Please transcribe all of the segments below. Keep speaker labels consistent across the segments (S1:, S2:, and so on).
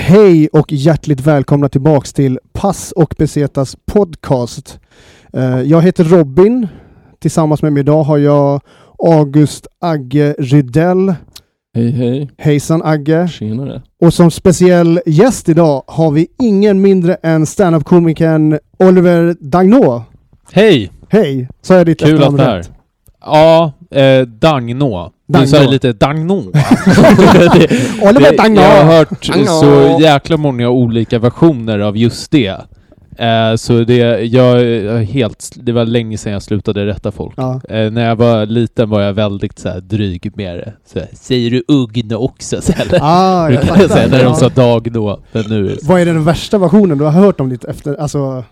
S1: Hej och hjärtligt välkomna tillbaks till Pass och Besetas podcast. Eh, Jag heter Robin. Tillsammans med mig idag har jag August Agge Rydell.
S2: Hej hej,
S1: Hejsan Agge.
S2: tjenare.
S1: Och som speciell gäst idag har vi ingen mindre än standup-komikern Oliver Dagnå.
S3: Hej!
S1: Hej! Så är ditt
S3: Kul att
S1: efternamn
S3: det är.
S1: rätt?
S3: Ja, eh, Dagnå. Du sa lite Dagnå.
S1: Oliver Dagnå!
S3: Jag har hört
S1: Dagnå.
S3: så jäkla många olika versioner av just det. Eh, så det, jag, helt, det var länge sedan jag slutade rätta folk.
S1: Ja.
S3: Eh, när jag var liten var jag väldigt så här, dryg med det. Så, här, säger du ugn också? Så här,
S1: Ah, jag
S3: säga när de sa. Men nu...
S1: Vad är den värsta versionen du har hört om ditt efter... Alltså...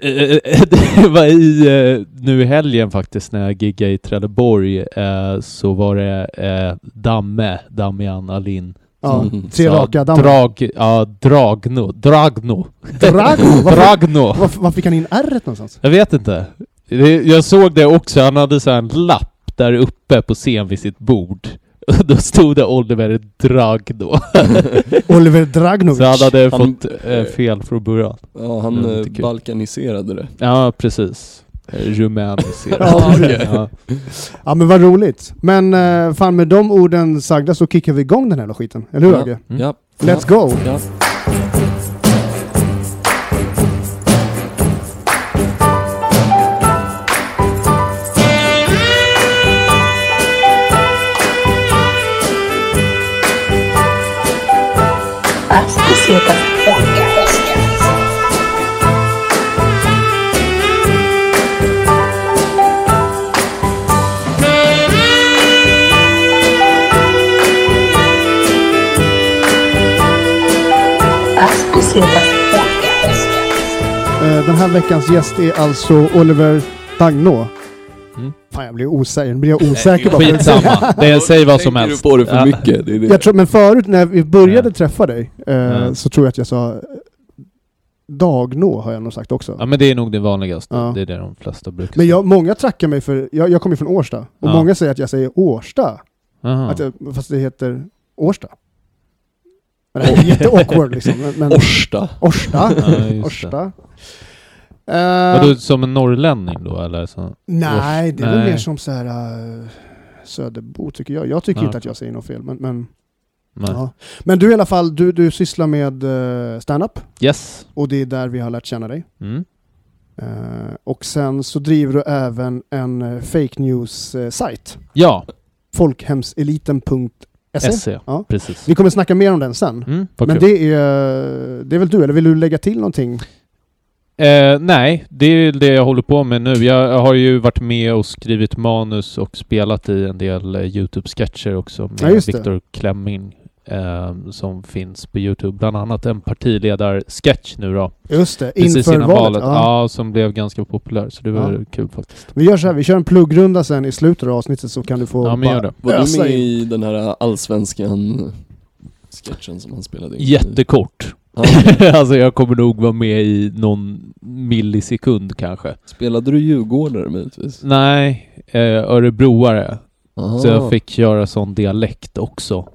S3: Eh, det var i, eh, nu i helgen faktiskt när jag giggade i Trelleborg eh, så var det eh, Damme, Damian Alin.
S1: Ja, tre raka dammar.
S3: Drag, ja, Dragno, Dragno?
S1: Varför,
S3: Dragno.
S1: varför, varför fick han in r någonstans?
S3: Jag vet inte. Jag såg det också, han hade så här en lapp där uppe på scen vid sitt bord. Då stod det Oliver Dragno.
S1: Oliver Dragnovic.
S3: Så han hade
S2: Han-
S3: fått eh, fel från början.
S2: Ja, han
S3: Mm,
S2: eh, balkaniserade det.
S3: Ja, precis. Eh, Rumäniserat.
S1: Ja, okej.
S3: ja.
S1: Ja men vad roligt. Men eh, fan med de orden sagda så kickar vi igång den här skiten. Eller hur
S2: Ja.
S3: Mm.
S2: Ja.
S1: Let's go!
S2: Ja.
S4: Paz
S1: eh, den här veckans gäst är alltså Oliver Dagnå.
S3: Mm.
S1: Fan jag blir osäker. Nu blir jag osäker bara.
S3: Skitsamma. Det, säg vad som helst.
S2: du på det för
S3: Ja.
S2: mycket? Det är det.
S1: Jag tror, men förut när vi började
S3: Ja.
S1: träffa dig eh,
S3: Ja.
S1: så tror jag att jag sa eh, Dagnå har jag nog sagt också.
S3: Ja men det är nog det vanligaste.
S1: Ja.
S3: Det är det de flesta brukar
S1: Men jag, många trackar mig för, jag, jag kommer från Årsta, och
S3: Ja.
S1: många säger att jag säger Årsta. Att jag, fast det heter Årsta. Men det är jätteawkward liksom. Men, men,
S2: Orsta.
S1: Årsta.
S3: Ja,
S1: Årsta. Eh,
S3: Vadå, som en norrlänning då eller? Så?
S1: nej, det är väl
S3: Nej.
S1: mer som så här uh, Söderbo tycker jag. Jag tycker
S3: Ja.
S1: inte att jag säger något fel. Men, men, ja. men du i alla fall, du, du sysslar med uh, stand-up
S3: Yes.
S1: och det är där vi har lärt känna dig.
S3: Mm.
S1: Eh, och sen så driver du även en uh, fake news-sajt.
S3: Ja,
S1: Folkhemseliten.se.
S3: SE.
S1: Ja.
S3: Precis.
S1: Vi kommer snacka mer om den sen.
S3: Mm,
S1: Men
S3: kul.
S1: det är, det är väl du, eller vill du lägga till någonting?
S3: Eh, nej, det är det jag håller på med nu. Jag har ju varit med och skrivit manus och spelat i en del eh, Youtube-sketcher också
S1: Ja,
S3: med
S1: det.
S3: Viktor Klemming eh, som finns på Youtube. Bland annat en partiledar-sketch nu då.
S1: Just det,
S3: Precis
S1: inför
S3: innan
S1: valet.
S3: valet.
S1: Ja.
S3: Ja. som blev ganska populär. Så det var
S1: Ja.
S3: kul faktiskt.
S1: Vi gör så här, vi kör en pluggrunda sen i slutet av avsnittet så kan du få
S3: Ja, men gör det.
S2: Var du med i den här allsvenskan sketchen som han spelade in?
S3: Jättekort.
S2: Ja.
S3: alltså jag kommer nog vara med i någon millisekund kanske.
S2: Spelade du djurgårdare möjligtvis?
S3: Nej, eh, örebroare.
S2: Aha.
S3: Så jag fick göra sån dialekt också.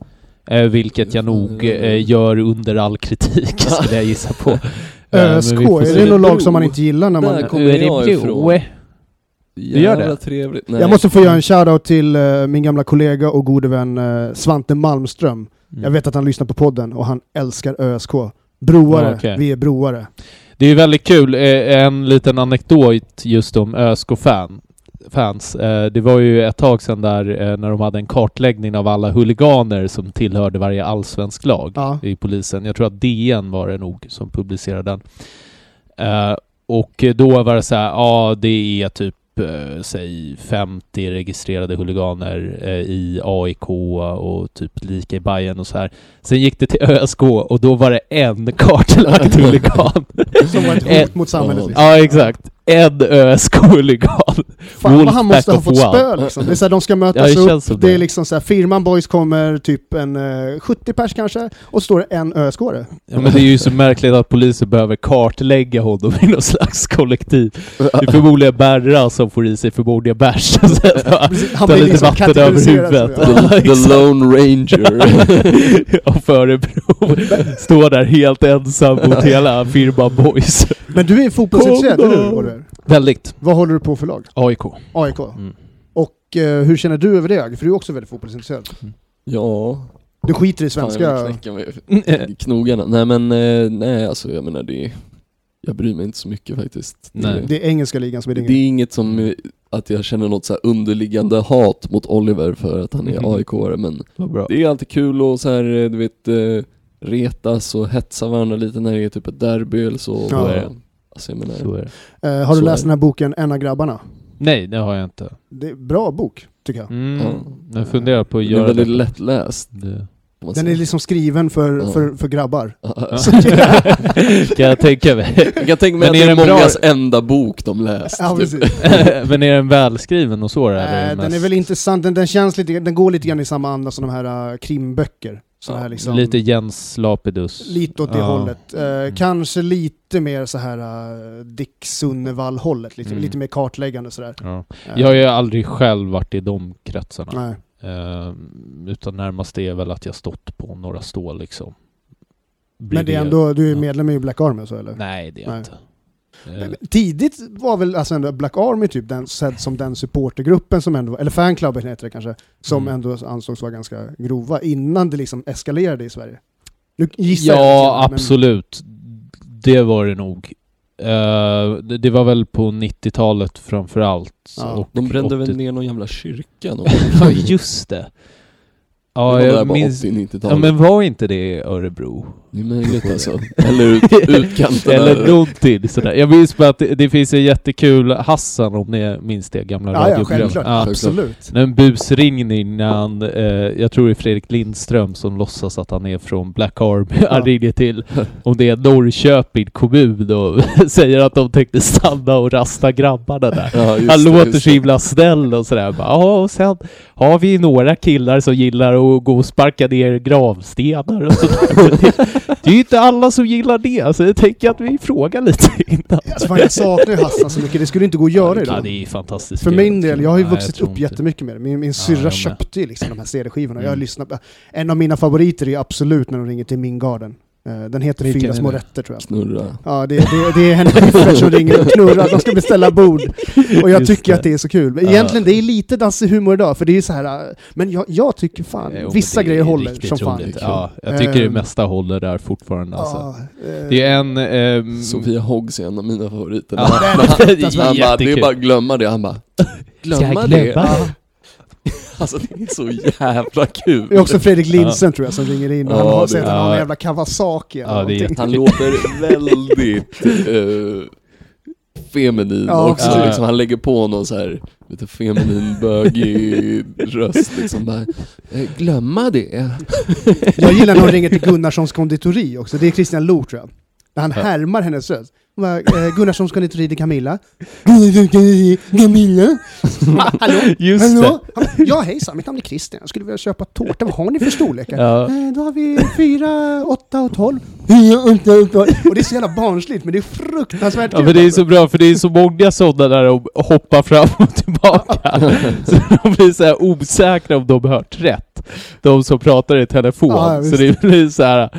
S3: Eh, vilket jag nog eh, gör under all kritik skulle jag gissa på. Eh,
S1: ÖSK,
S3: vi får
S1: är det något lag som man inte gillar när man...
S2: Där kommer jag ifrån.
S3: Du gör det?
S2: Trevligt. Nej.
S1: Jag måste få göra en shoutout till eh, min gamla kollega och gode vän eh, Svante Malmström.
S3: Mm.
S1: Jag vet att han lyssnar på podden och han älskar ÖSK. Broare,
S3: Ja, okej.
S1: vi är broare.
S3: Det är väldigt kul. Eh, En liten anekdot just om ÖSK-fan. Fans. Eh, Det var ju ett tag sedan där eh, när de hade en kartläggning av alla huliganer som tillhörde varje allsvensk lag
S1: Ja.
S3: i polisen. Jag tror att DN var det nog som publicerade den. Och då var det så här, ja det är typ eh, säg 50 registrerade huliganer eh, i AIK och typ lika i Bayern och så här. Sen gick det till ÖSK och då var det en kartlagd huligan.
S1: Som var ett hot mot samhället. Liksom.
S3: Ja, exakt. En ÖSK-huligan.
S1: Fan vad han måste ha fått
S3: one.
S1: spö liksom. Det är så här, de ska
S3: Ja,
S1: mötas
S3: det känns
S1: upp,
S3: som
S1: det är
S3: det.
S1: liksom så här, firman boys kommer typ en eh, 70 pers kanske, och så står det en ÖSK-are.
S3: Ja, men det är ju så märkligt att polisen behöver kartlägga honom i någon slags kollektiv. Det är förmodligen Berra som får i sig för många bärs. Ta
S1: blir
S3: lite
S1: liksom
S3: vatten över huvudet.
S1: ja.
S2: The, the Lone Ranger.
S3: och Förebro står där helt ensam mot hela firman Boys.
S1: Men du är fotbollsintresserad, eller hur? Oliver?
S3: Väldigt.
S1: Vad håller du på för lag?
S3: AIK.
S1: AIK.
S3: Mm.
S1: Och eh, hur känner du över det? För du är också väldigt fotbollsintresserad.
S2: ja,
S1: Du skiter i
S2: fan jag
S1: svenska...
S2: vill knäcka mig i knogarna. Nej men, eh, nej alltså jag menar det jag bryr mig inte så mycket faktiskt.
S3: Nej.
S2: Det,
S1: Det är engelska ligan som är
S2: det
S1: din
S2: är inget som, eh, att jag känner något så här underliggande hat mot Oliver för att han är
S3: Mhm.
S2: AIK-are men det är alltid kul och så här, eh, du vet, eh, retas och hetsa varandra lite när det är typ ett derby eller så.
S1: Ja.
S2: Alltså jag menar,
S3: Så är det.
S1: Eh, har du
S2: Så
S1: läst
S2: är
S1: den här boken En av grabbarna?
S3: Nej, det har jag inte.
S1: Det är bra bok, tycker jag.
S3: Mm.
S2: Ja.
S3: Jag funderar på att
S2: den är
S3: göra
S2: väldigt
S3: det.
S2: lättläst.
S3: det.
S1: Den
S2: säga.
S1: är liksom skriven för,
S2: Ja.
S1: för, för grabbar.
S2: Ja.
S1: Så,
S3: kan jag tänka mig.
S2: Jag kan tänka mig
S3: Men
S2: att
S3: är
S2: det är
S3: den bra-
S2: mångas enda bok de läst.
S1: ja,
S2: typ.
S3: Men är den välskriven och så? Är det
S1: Eh, den är
S3: mest
S1: väl intressant, den, den känns lite, den går lite grann i samma anda som de här uh, krimböcker.
S2: Ja,
S1: här liksom,
S3: Lite Jens Lapidus?
S1: lite åt det
S3: Ja.
S1: hållet. Eh,
S3: Mm.
S1: Kanske lite mer så här uh, Dick Sunnevall-hållet, lite,
S3: Mm.
S1: lite mer kartläggande sådär.
S3: Ja.
S1: Eh,
S3: Jag har ju aldrig själv varit i de kretsarna. Eh, utan närmast är väl att jag stått på några stål liksom.
S1: Men
S3: Bredvid-
S1: det är ändå, du är medlem i Black Army så eller?
S3: Nej, det är jag inte. Eh,
S1: Men Tidigt var väl alltså ändå Black Army typ den, sedd som den supportergruppen som ändå, eller fanklubben heter det kanske, som
S3: Mm.
S1: ändå ansågs vara ganska grova innan det liksom eskalerade i Sverige. Nu gissar jag
S3: Ja,
S1: grann, men-
S3: absolut. Det var det nog. Eh, det, det var väl på 90-talet framför allt.
S1: Ja.
S2: De brände
S3: 80
S2: väl ner någon jävla kyrka någon
S3: Ja, just det.
S2: Det
S3: Ja,
S2: var där
S3: jag minns...
S2: 80-90-talet.
S3: Ja, men var inte det i Örebro?
S2: Det är möjligt alltså. Eller ut, utkanten
S3: Eller någonting sådär. Jag minns bara att det, det finns en jättekul Hassan om ni minns det gamla
S1: Ja, ja,
S3: radioprogrammet.
S1: självklart.
S3: Ja.
S1: Absolut.
S3: En busringning när han, eh, jag tror det är Fredrik Lindström som låtsas att han är från Black Army. Han
S1: Ja.
S3: ringer till, om det är Norrköping kommun och säger att de tänkte stanna och rasta grabbarna där.
S2: Ja,
S3: Han
S2: det,
S3: låter så himla snäll och sådär. Ja, och sen har vi några killar som gillar att gå och sparka ner gravstenar och sådär. Det, är ju inte alla som gillar det, så jag tänker att vi frågar lite innan.
S1: Alltså, fan, jag saknar ju Hassan så mycket, det skulle inte gå att göra
S3: Ja,
S1: idag.
S3: det är fantastiskt
S1: För min del, jag har ju
S3: Nej,
S1: vuxit upp
S3: inte.
S1: jättemycket med det. Min, min syrra
S3: med.
S1: köpte ju liksom de här CD-skivorna. Jag har
S3: Mm.
S1: lyssnat på, en av mina favoriter är absolut när de ringer till Min Garden. Eh, Den heter
S3: Vilken
S1: Fyra små rätter tror jag.
S2: Snurra.
S1: Ja, det, det, det är Henrik Schyffert som ringer och knurrar, de ska beställa bord. Och jag
S3: Just
S1: tycker
S3: det.
S1: att det är så kul. Men
S3: Ja.
S1: Egentligen, det är lite dassig humor idag, för det är så här. äh, Men jag, jag tycker fan,
S3: Jo,
S1: vissa grejer håller som fan.
S3: Ja, jag tycker det
S1: Ehm.
S3: mesta håller där fortfarande alltså.
S1: Ja, eh,
S3: Det är en... ehm,
S2: Sofia Hoggs är en av mina favoriter.
S3: Ja,
S2: Han- bara, det är bara att glömma det. Han bara, glömma det? Alltså det är så jävla kul.
S1: Det är också Fredrik Lindsen tror jag som ringer in. Och han
S2: Ja,
S1: har
S2: det-
S1: sett att han har en
S3: ja.
S1: jävla Kawasaki eller
S3: Ja,
S1: någonting.
S2: Han låter väldigt eh, feminin
S1: Ja,
S2: också.
S3: ja.
S2: Liksom. Han lägger på någon så här lite feminin, bögig röst. Liksom bara, eh, glömma det?
S1: Jag gillar när hon ringer till Gunnarssons konditori också. Det är Christian Lok tror jag. Han
S3: Ja.
S1: härmar hennes röst. Bara, eh, konditori till Camilla. Gunnarssons konditori, Camilla? Ah, hallå?
S3: Just
S1: hallå? Bara, Ja hejsan, mitt namn är Christian. Jag skulle vilja köpa tårta. Vad har ni för storlekar?
S3: det. Ja.
S1: Eh, Då har vi fyra, åtta och tolv. Fyra, åtta och tolv. Och det är så jävla barnsligt, men det är fruktansvärt
S3: Ja men det är så bra för det är så många sådana där de hoppar fram och tillbaka. så de blir så här osäkra om de har hört rätt. De som pratar i telefon.
S1: Ja,
S3: så det blir så här.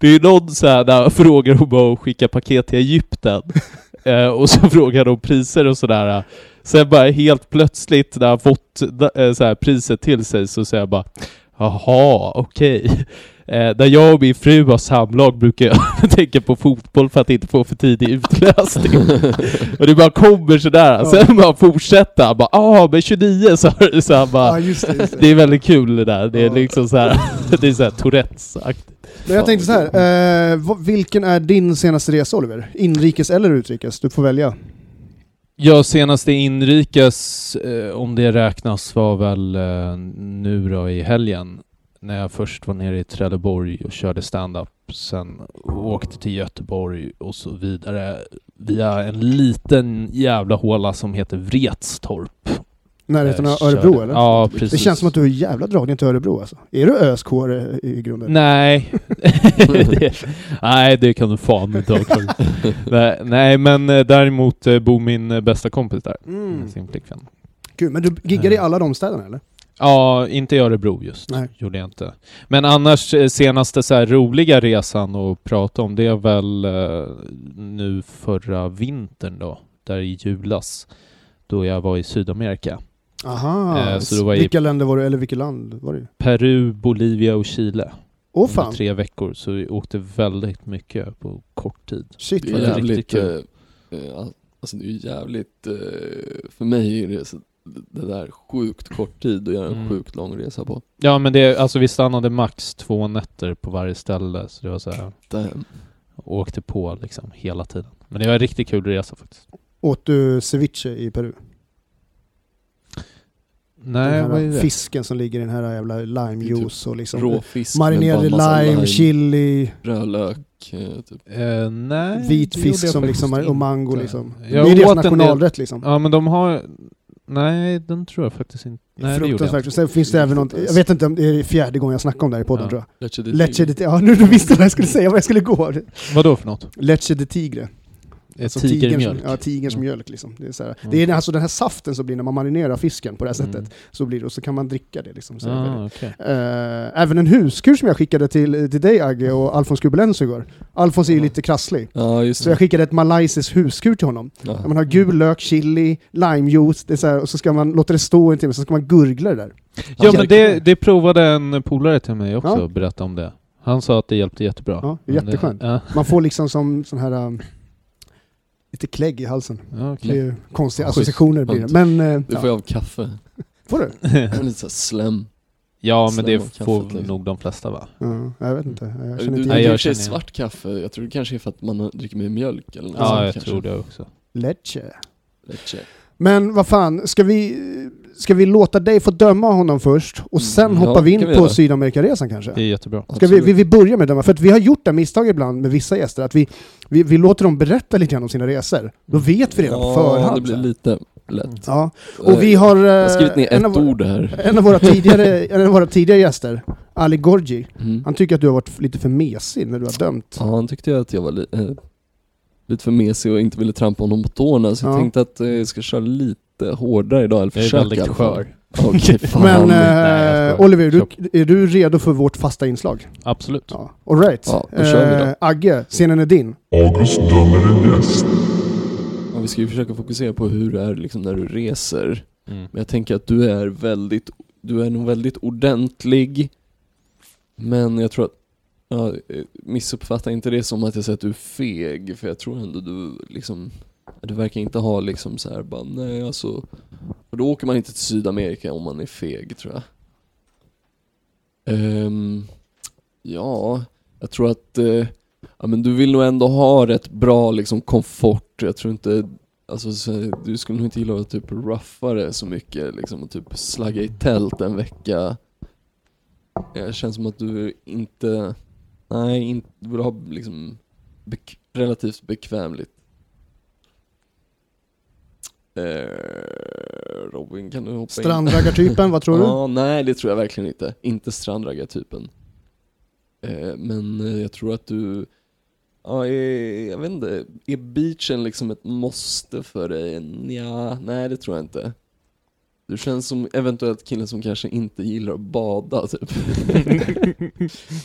S3: Det är någon så här när frågar om att skicka paket till Egypten. eh, och så frågar de priser och sådär. Sen bara helt plötsligt när han fått eh, så här, priset till sig så säger jag bara Jaha, okej. Eh, när jag och min fru har samlag brukar jag tänka på fotboll för att inte få för tidig utlösning. och det bara kommer sådär.
S1: Ja.
S3: Sen bara fortsätter han bara ah men 29 så, så han bara
S1: Ja, just det. Just det.
S3: Det är väldigt kul det där. Det är
S1: Ja.
S3: liksom så här, det är så här Tourettes-aktigt.
S1: Men jag tänkte så här, eh, vilken är din senaste resa Oliver? Inrikes eller utrikes? Du får välja.
S3: Ja, senaste inrikes, eh, om det räknas, var väl eh, nu då i helgen. När jag först var nere i Trelleborg och körde stand-up, sen åkte till Göteborg och så vidare via en liten jävla håla som heter Vretstorp.
S1: Närheten av
S3: Jag
S1: Örebro
S3: körde-
S1: eller?
S3: Ja, precis.
S1: Det känns som att du har jävla dragning till Örebro alltså. Är du ÖSK i grunden?
S3: Nej. det, nej, det kan du fan inte ha nej, nej, men eh, däremot eh, bor min eh, bästa kompis där.
S1: Mm.
S3: Sin flickvän.
S1: Kul, men du giggar i alla de städerna eller?
S3: Ja, inte i Örebro just.
S1: Nej.
S3: Gjorde jag inte. Men annars, eh, senaste så här roliga resan att prata om, det är väl eh, nu förra vintern då, där i julas, då jag var i Sydamerika.
S1: Aha,
S3: Eh, så då var jag i-
S1: vilka länder var du, eller vilket land var du?
S3: Peru, Bolivia och Chile.
S1: Åh
S3: under
S1: fan,
S3: tre veckor, så vi åkte väldigt mycket på kort tid.
S1: shit
S2: Det är
S1: det är.
S3: riktigt
S2: jävligt...
S3: kul.
S2: eh, eh, alltså det är ju jävligt... eh, för mig är det så, det där sjukt kort tid att göra en
S3: Mm.
S2: sjukt lång resa på.
S3: Ja men det, alltså vi stannade max två nätter på varje ställe, så det var så här,
S2: Damn.
S3: åkte på liksom hela tiden. Men det var en riktigt kul resa faktiskt.
S1: Åt du ceviche i Peru?
S3: Nej,
S1: den här fisken som ligger i den här jävla limejuice och liksom
S2: Råfisk
S1: marinerad
S2: massa
S1: lime, chili,
S2: rödlök, eh, typ.
S3: Eh, nej,
S1: vit fisk som liksom, och mango liksom.
S3: Jag
S1: det är deras nationalrätt liksom.
S3: Ja men de har... Nej, den tror jag faktiskt inte... Nej, det jag
S1: Fruktansvärt.
S3: inte.
S1: Sen finns det även något, jag vet inte om det är fjärde gången jag snackar om det här i podden
S3: Ja.
S1: tror jag.
S2: Leche de tigre.
S1: de Ja, nu du visste vad jag skulle säga, vad jag skulle gå.
S3: Vadå för något?
S1: Leche de tigre. Alltså
S3: Tigermjölk?
S1: Ja, tigerns
S3: Mm.
S1: mjölk liksom. Det är, så här.
S3: Mm.
S1: det är alltså den här saften som blir när man marinerar fisken på det här sättet.
S3: Mm.
S1: Så blir det, och så kan man dricka det liksom. Så
S3: Ah, okej.
S1: Eh, även en huskur som jag skickade till, till dig Agge och Alfons Kubelenz igår. Alfons är ju
S2: Ja.
S1: lite krasslig.
S2: Ja, just
S1: Så jag skickade ett malaysiskt huskur till honom.
S2: Ja.
S1: Man har gul lök, chili, limejuice, det är så här, och så ska man låta det stå en timme, så ska man gurgla det där.
S3: Ja men det, det provade en polare till mig också,
S1: Ja.
S3: berätta om det. Han sa att det hjälpte jättebra.
S1: Ja, det är jätteskönt.
S3: Ja,
S1: Man får liksom som sån här um, lite klägg i halsen.
S3: ja,
S1: Det är ju konstiga
S2: Ja,
S1: associationer blir det. Men, eh,
S2: Det
S1: ja.
S2: får jag av kaffe.
S1: får du?
S2: Lite såhär slem.
S3: ja men det får
S2: kaffet, liksom.
S3: nog de flesta va?
S1: Ja, jag vet inte. Jag
S2: Du
S1: känner inte
S3: Nej,
S1: igen
S3: jag
S2: dricker
S3: känner-
S2: svart kaffe, jag tror det kanske är för att man dricker med mjölk eller något
S3: Ja,
S2: sånt
S3: jag
S2: kanske.
S3: tror det också.
S1: Leche.
S2: Leche.
S1: Men vad fan, ska vi, ska vi låta dig få döma honom först och sen
S2: Mm,
S1: hoppar
S2: ja,
S1: vi in
S2: vi
S1: på. Sydamerikaresan kanske?
S3: Det är jättebra.
S1: Ska vi, vi, vi börja med döma? För att vi har gjort det här misstaget ibland med vissa gäster, att vi, vi, vi låter dem berätta lite grann om sina resor. Då vet vi redan på
S2: Ja,
S1: förhand.
S2: det blir lite lätt.
S1: Ja. Och vi har...
S2: Jag har skrivit ner
S1: en
S2: ett
S1: av
S2: ord här.
S1: En av våra tidigare, en av våra tidigare gäster, Ali Gorgi,
S2: Mm.
S1: han tycker att du har varit lite för mesig när du har dömt.
S2: Ja, han tyckte att jag var li- eh, lite för mesig och inte ville trampa honom på tårna så jag
S1: Ja.
S2: tänkte att eh, jag ska köra lite hårdare idag, eller
S3: Jag är
S2: försöka
S3: väldigt skör.
S2: Fan.
S1: Men
S3: nej,
S1: eh. Oliver, är du, är du redo för vårt fasta inslag?
S3: Absolut.
S1: Ja. Alright.
S2: Ja, då kör vi då.
S1: Agge, scenen är din.
S5: August dömer en gäst.
S2: Ja, vi ska ju försöka fokusera på hur det är liksom när du reser.
S3: Mm.
S2: Men jag tänker att du är väldigt, du är nog väldigt ordentlig. Men jag tror att, ja, eh, missuppfatta inte det som att jag säger att du är feg, för jag tror ändå du liksom, du verkar inte ha liksom så här bara, nej alltså, för då åker man inte till Sydamerika om man är feg tror jag. Um, ja, jag tror att, uh, ja men du vill nog ändå ha rätt bra liksom komfort, jag tror inte Alltså så, du skulle nog inte gilla att typ ruffa det så mycket liksom och typ slagga i tält en vecka. Det känns som att du inte, nej, inte, du vill ha liksom bek, relativt bekvämligt. Eh, Robin, kan du hoppa?
S1: Strandraggartypen, vad tror du?
S2: Ja, nej det tror jag verkligen inte. Inte strandraggartypen. Eh, men eh, jag tror att du, ja, är, jag vet inte, är beachen liksom ett måste för dig? Ja, nej det tror jag inte. Du känns som eventuellt killen som kanske inte gillar att bada typ.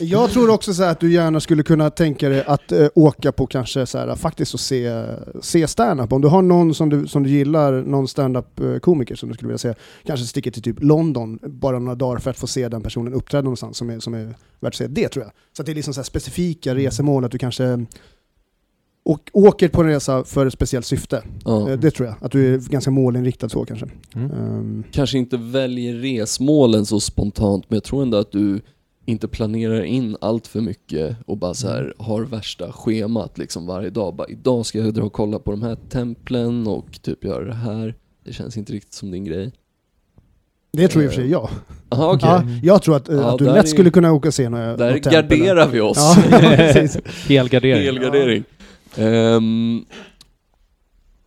S1: Jag tror också så här att du gärna skulle kunna tänka dig att eh, åka på kanske så här, faktiskt och se, se stand-up. Om du har någon som du, som du gillar, någon stand-up eh, komiker som du skulle vilja se, kanske sticka till typ London bara några dagar för att få se den personen uppträda någonstans som är, som är värt att se. Det tror jag. Så att det är liksom så här specifika resemål, att du kanske och, åker på en resa för ett speciellt syfte.
S2: Ja.
S1: Eh, Det tror jag. Att du är ganska målinriktad så kanske.
S3: Mm.
S1: Ehm,
S2: Kanske inte väljer resmålen så spontant, men jag tror ändå att du inte planerar in allt för mycket och bara så här har värsta schemat liksom varje dag. Bara, idag ska jag dra och kolla på de här templen och typ göra det här. Det känns inte riktigt som din grej.
S1: Det tror i och för sig jag.
S2: Aha, okej.
S1: Ja, jag tror att, eh,
S2: Ja,
S1: att du lätt
S2: är-
S1: skulle kunna åka och se några
S2: Där garderar vi oss.
S1: Ja.
S3: Helgardering.
S2: Helgardering. Um,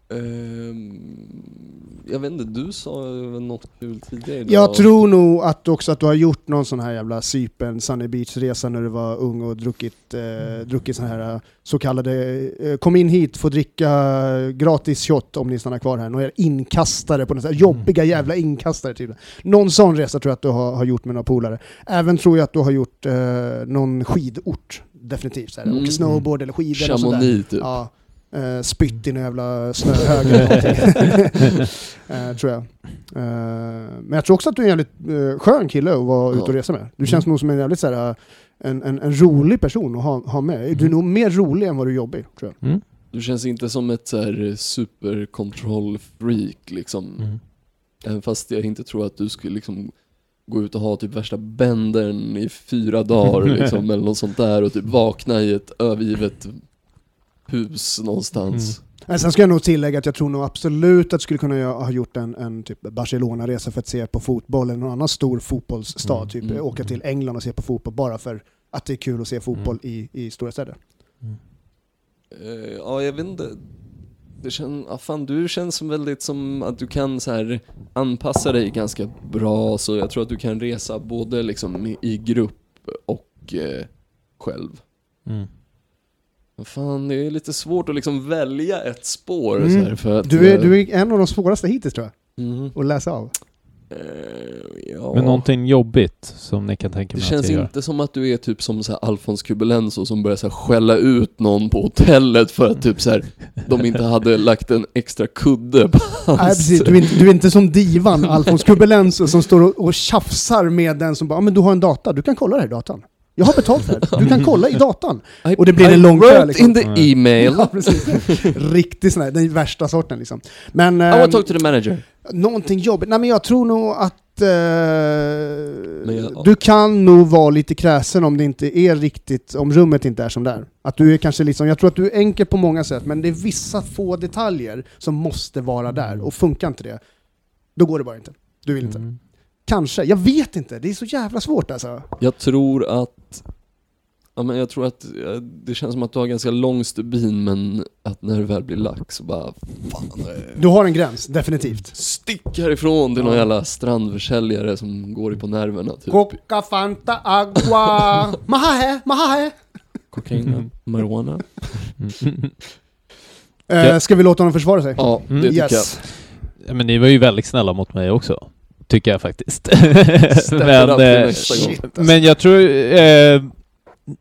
S2: um, jag vet inte, du sa något kul tidigare idag?
S1: Jag tror nog att också att du har gjort någon sån här jävla Cypern, Sunny Beach-resa när du var ung och druckit, eh, druckit sån här eh, så kallade eh, kom in hit, få dricka gratis shot om ni stannar kvar här. Några inkastare på den här jobbiga jävla inkastare typ. Någon sån resa tror jag att du har, har gjort med några polare. Även tror jag att du har gjort eh, någon skidort. Definitivt. Så här.
S2: Mm.
S1: Åker snowboard eller skidor och sådär.
S2: Chamonix typ.
S1: Ja. Eh, spytt i en jävla snöhög eller någonting. eh, tror jag. Eh, men jag tror också att du är en jävligt eh, skön kille att vara ute och resa med. Du känns nog som en jävligt såhär, en, en, en rolig person att ha, ha med. Du är nog mer rolig än vad du är jobbig, tror jag.
S3: Mm.
S2: Du känns inte som ett så här superkontrollfreak liksom.
S3: Mm.
S2: Även fast jag inte tror att du skulle liksom gå ut och ha typ värsta bändern i fyra dagar liksom, eller något sånt där och typ vakna i ett övergivet hus någonstans.
S1: Men sen ska jag nog tillägga att jag tror nog absolut att du skulle kunna ha gjort en, en typ Barcelona-resa för att se på fotboll eller någon annan stor fotbollsstad.
S3: Mm,
S1: Typ
S2: mm,
S1: åka till England och se på fotboll bara för att det är kul att se fotboll i, i stora städer.
S2: Eh, ja, jag vet inte. Det känns, ja, fan, du känns som väldigt som att du kan så här anpassa dig ganska bra, så jag tror att du kan resa både liksom i, i grupp och eh, själv.
S3: Mm.
S2: Fan, det är lite svårt att liksom välja ett spår
S1: Mm.
S2: så här för att...
S1: Du är,
S2: eh,
S1: du är en av de svåraste hittills tror jag,
S2: mhm.
S1: att läsa av.
S2: Eh, ja.
S3: Men någonting jobbigt som ni kan tänka
S2: Det
S3: mig att
S2: känns inte som att du är typ som så här Alfons Kubelenso som börjar så här skälla ut någon på hotellet för att typ så här, de inte hade lagt en extra kudde på hans...
S1: Nej, precis. Du, är inte, du är inte som divan Alfons Kubelenso som står och, och tjafsar med den som bara, "Ja, men du har en data, du kan kolla det här i datan. Jag har betalt för det. Du kan kolla i datan.
S2: I-
S1: Och det blir
S2: I
S1: en lång kö, liksom.
S2: in the email.
S1: Ja, precis. Riktigt sån här, den värsta sorten liksom. Men
S2: I
S1: eh,
S2: will talk to the manager.
S1: någonting jobbigt. Nej men jag tror nog att eh,
S2: jag-
S1: du kan nog vara lite kräsen om det inte är riktigt, om rummet inte är som där. Att du är kanske liksom, jag tror att du är enkel på många sätt, men det är vissa få detaljer som måste vara där, och funkar inte det, då går det bara inte. Du vill inte.
S3: Mm.
S1: Kanske, jag vet inte, det är så jävla svårt alltså.
S2: Jag tror att... Ja, men jag tror att det känns som att du har ganska lång stubin men att när det väl blir lax så bara fan, eh,
S1: Du har en gräns, definitivt.
S2: stick härifrån till någon
S1: Ja.
S2: jävla strandförsäljare som går dig på nerverna typ.
S1: Coca, Fanta, Agua, Mahahe, Mahahe.
S2: Kokain, marijuana.
S1: Eh, ska vi låta honom försvara sig?
S2: Ja, det
S3: Mm.
S2: tycker
S1: Yes.
S3: Ja, Men ni var ju väldigt snälla mot mig också. Tycker jag faktiskt. Men, eh,
S1: alltså.
S3: men jag tror... Eh,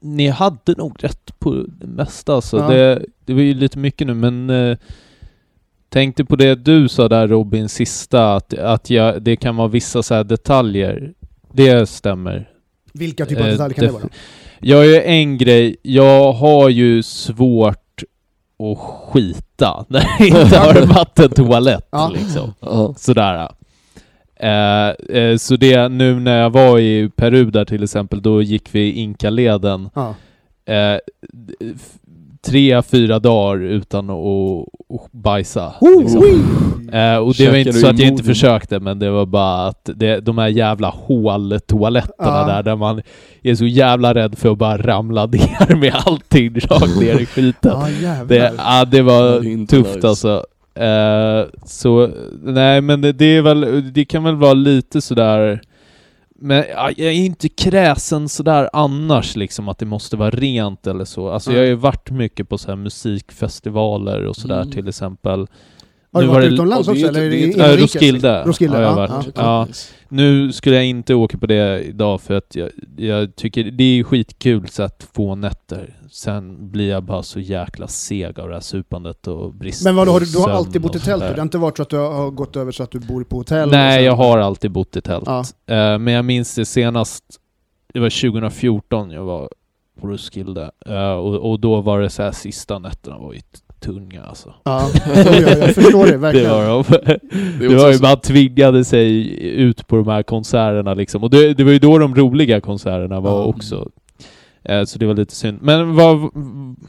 S3: ni hade nog rätt på det mesta alltså.
S1: Ja.
S3: Det, det var ju lite mycket nu men... Eh, tänkte på det du sa där Robin, sista, att, att jag, det kan vara vissa så här detaljer. Det stämmer.
S1: Vilka typer av
S3: Eh,
S1: detaljer kan det vara?
S3: Jag gör en grej, jag har ju svårt att skita när jag inte har en vattentoalett
S1: Ja.
S3: liksom. Sådär. Eh, eh, så det, nu när jag var i Peru där till exempel, då gick vi Inkaleden
S1: Ja.
S3: eh, tre, fyra dagar utan att, att bajsa.
S1: Oh,
S3: liksom. Eh, och det
S2: Käkar
S3: var inte så att jag inte försökte, men det var bara att det, de här jävla håltoaletterna
S1: Ja.
S3: där, där man är så jävla rädd för att bara ramla ner med allting rakt ner i skiten.
S1: Ja.
S3: Det, ja, det var
S2: det
S3: tufft
S2: nice.
S3: alltså. Eh, så, nej men det, det är väl, det kan väl vara lite sådär men ja, jag är inte kräsen sådär annars liksom att det måste vara rent eller så. Alltså jag har ju varit mycket på så här musikfestivaler och sådär
S2: Mm.
S3: till exempel.
S1: Har du
S3: Nu var
S1: varit
S3: det-
S1: utomlands också? Eller
S2: det
S1: inrikes?
S3: Roskilde,
S1: Roskilde,
S3: har jag
S1: ja,
S3: varit.
S1: ja.
S3: Ja. Nu skulle jag inte åka på det idag för att jag, jag tycker det är skitkul så att få nätter. Sen blir jag bara så jäkla seg av det här supandet och brist
S1: Men vadå, har du, du har alltid bott i tält? Det har inte varit så att du har gått över så att du bor på hotell?
S3: Nej,
S1: sen-
S3: jag har alltid bott i tält.
S1: Ja.
S3: Eh, men jag minns det senast, det var 2014 jag var på Roskilde. Eh, och, och då var det så här sista nätterna var ju tunga alltså.
S1: Ja, jag, jag förstår det
S3: Det
S1: verkligen.
S3: var de.
S2: Det
S3: Det var ju, man tvingade sig ut på de här konserterna liksom. Och det, det var ju då de roliga konserterna var
S1: Ja.
S3: också. Eh, så det var lite synd. Men vad,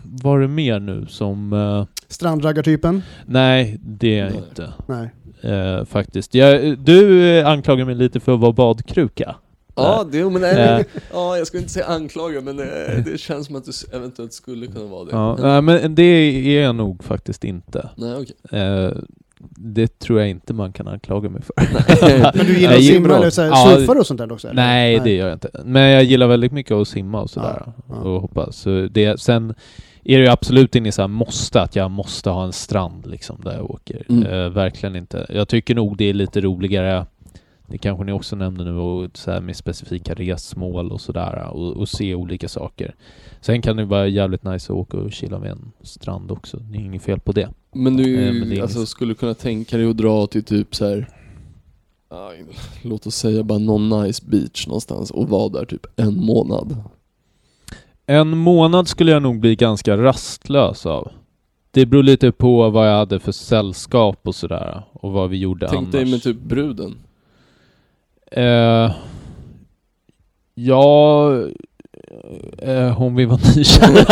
S3: var det mer nu som... eh,
S1: Strandraggartypen?
S3: nej, det är jag inte.
S1: Nej.
S3: eh, faktiskt. Jag, du anklagar mig lite för att vara badkruka.
S2: Ja, det, men,
S3: Eh.
S2: nej, ja, jag ska inte säga anklaga men det, det känns som att du eventuellt skulle kunna vara det.
S3: Ja,
S2: Men-
S3: nej, men det är jag nog faktiskt inte.
S2: Nej okej.
S3: Eh, det tror jag inte man kan anklaga mig för.
S1: Men du gillar att simma eller så här, surfar och sånt där också? eller?
S3: Nej, det gör jag inte. Men jag gillar väldigt mycket att simma och sådär.
S1: Ja, ja.
S3: Och hoppa. Så det, sen är det ju absolut inte så här måste, att jag måste ha en strand liksom där jag åker.
S2: Mm.
S3: Eh, verkligen inte. Jag tycker nog det är lite roligare, det kanske ni också nämnde nu, och så här med specifika resmål och sådär. Och, och se olika saker. Sen kan det vara jävligt nice att åka och chilla vid en strand också. Det är inget fel på det.
S2: Men du
S3: Eh, men
S2: alltså,
S3: inget-
S2: skulle kunna tänka dig att dra till typ så här. låt oss säga bara någon nice beach någonstans och vara där typ en månad.
S3: En månad skulle jag nog bli ganska rastlös av. Det beror lite på vad jag hade för sällskap och sådär. Och vad vi gjorde
S2: Tänk
S3: annars.
S2: dig med typ bruden.
S3: Eh, ja... Eh, hon vill vara nykär.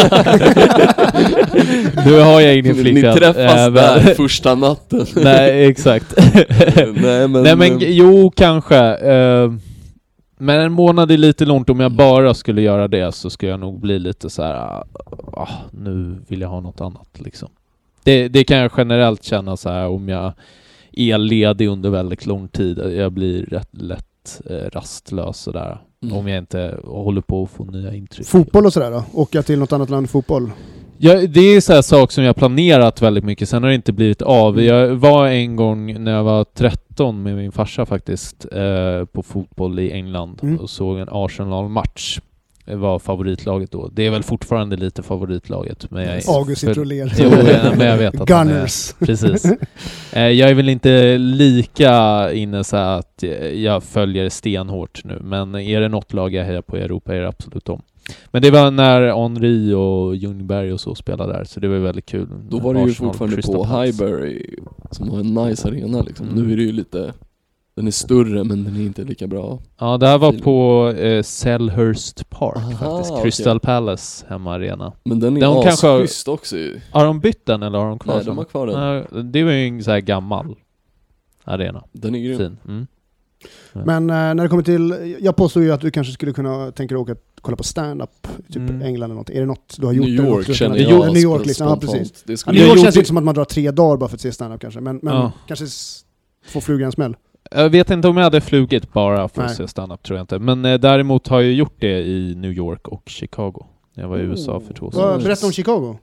S3: nu har jag ingen
S2: Ni
S3: flickvän.
S2: träffas
S3: Eh,
S2: där första natten.
S3: Nej, exakt.
S2: Nej men,
S3: Nej men jo, kanske. Eh, men en månad är lite långt. Om jag bara skulle göra det så skulle jag nog bli lite så här. ah, nu vill jag ha något annat liksom. Det, det kan jag generellt känna så här om jag är ledig under väldigt lång tid. Jag blir rätt lätt eh, rastlös sådär.
S2: Mm.
S3: Om jag inte håller på att få nya intryck.
S1: Fotboll och sådär då? Åka till något annat land fotboll?
S3: Ja, det är så här sak som jag planerat väldigt mycket, sen har det inte blivit av. Jag var en gång när jag var 13 med min farsa faktiskt, eh, på fotboll i England
S1: Mm.
S3: och såg en Arsenal-match. Var favoritlaget då. Det är väl fortfarande lite favoritlaget, men jag är...
S1: August ler.
S3: Jo, men jag vet att han är-
S1: Gunners.
S3: Precis. Eh, jag är väl inte lika inne så att jag följer stenhårt nu, men är det något lag jag hejar på i Europa är det absolut dem. Men det var när Henri och Ljungberg och så spelade där, så det var väldigt kul.
S2: Då var det ju
S3: Arsenal,
S2: fortfarande
S3: Crystal
S2: på. Highbury som har en nice arena liksom.
S3: Mm.
S2: Nu är det ju lite Den är större men den är inte lika bra.
S3: Ja, det här var på eh, Selhurst Park
S2: Aha,
S3: faktiskt.
S2: okej.
S3: Crystal Palace hemmaarena.
S2: Men den är
S3: De
S2: asschysst också ju.
S3: Har de bytt den eller har de kvar
S2: Nej,
S3: den?
S2: de har kvar den.
S3: Nej, det var ju en så här gammal arena.
S2: Den är grym.
S3: Fin. Mm.
S1: Men eh, när det kommer till, jag påstår ju att du kanske skulle kunna tänka dig åka kolla på stand-up, typ
S3: Mm.
S1: England eller något. Är det något du har gjort?
S2: New York känner jag
S1: New York liksom, ja precis.
S2: Det
S1: Ja, New York känns inte som att man drar tre dagar bara för att se stand-up kanske, men, men
S3: Ja.
S1: kanske få flugan en smäll.
S3: Jag vet inte om jag hade flugit bara för att
S1: Nej.
S3: se standup, tror jag inte. Men eh, däremot har jag gjort det i New York och Chicago. Jag var i USA för två år
S1: Vad-
S3: sedan.
S1: Berätta om Chicago.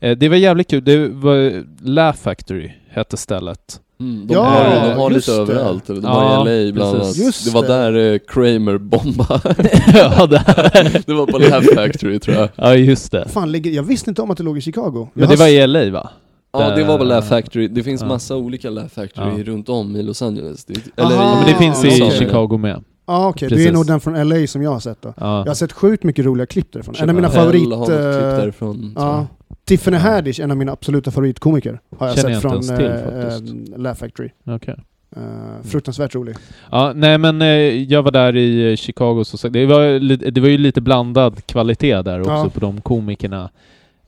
S3: Eh, Det var jävligt kul. Det var Laugh Factory, hette stället.
S2: Mm, de
S1: Ja,
S2: har, de har
S1: just
S2: lite
S1: det.
S2: överallt. De
S3: Ja,
S2: har i LA bland annat.
S3: precis.
S1: Just
S2: det var
S1: det.
S2: där eh, Kramer bombade.
S3: ja, det.
S2: det var på Laugh Factory tror jag.
S3: ja, just det.
S1: Fan, ligger, jag visste inte om att det låg i Chicago. Jag
S3: Men
S1: har
S3: det var
S1: s-
S3: i LA va?
S2: Ja det var på
S3: Där-
S2: Laugh Factory. Det finns
S3: Ja.
S2: massa olika Laugh Factory
S3: Ja.
S2: runt om i Los Angeles. Det,
S1: Aha.
S3: Ja, men det finns i
S1: okej.
S3: Chicago med.
S1: Ja okej, det är nog den från LA som jag har sett då.
S3: Ja.
S1: Jag har sett sjukt mycket roliga klipp därifrån. En av mina favorit...
S2: har
S1: eh,
S2: klipp därifrån.
S1: Ja. Tiffany Haddish, en av mina absoluta favoritkomiker, har jag
S3: Känner
S1: sett
S3: jag inte
S1: från
S3: ens till, faktiskt.
S1: eh, Laugh Factory.
S3: Okej.
S1: Eh, fruktansvärt rolig.
S3: Ja, nej men eh, jag var där i Chicago så. Det var, det var ju lite blandad kvalitet där också
S1: Ja.
S3: på de komikerna.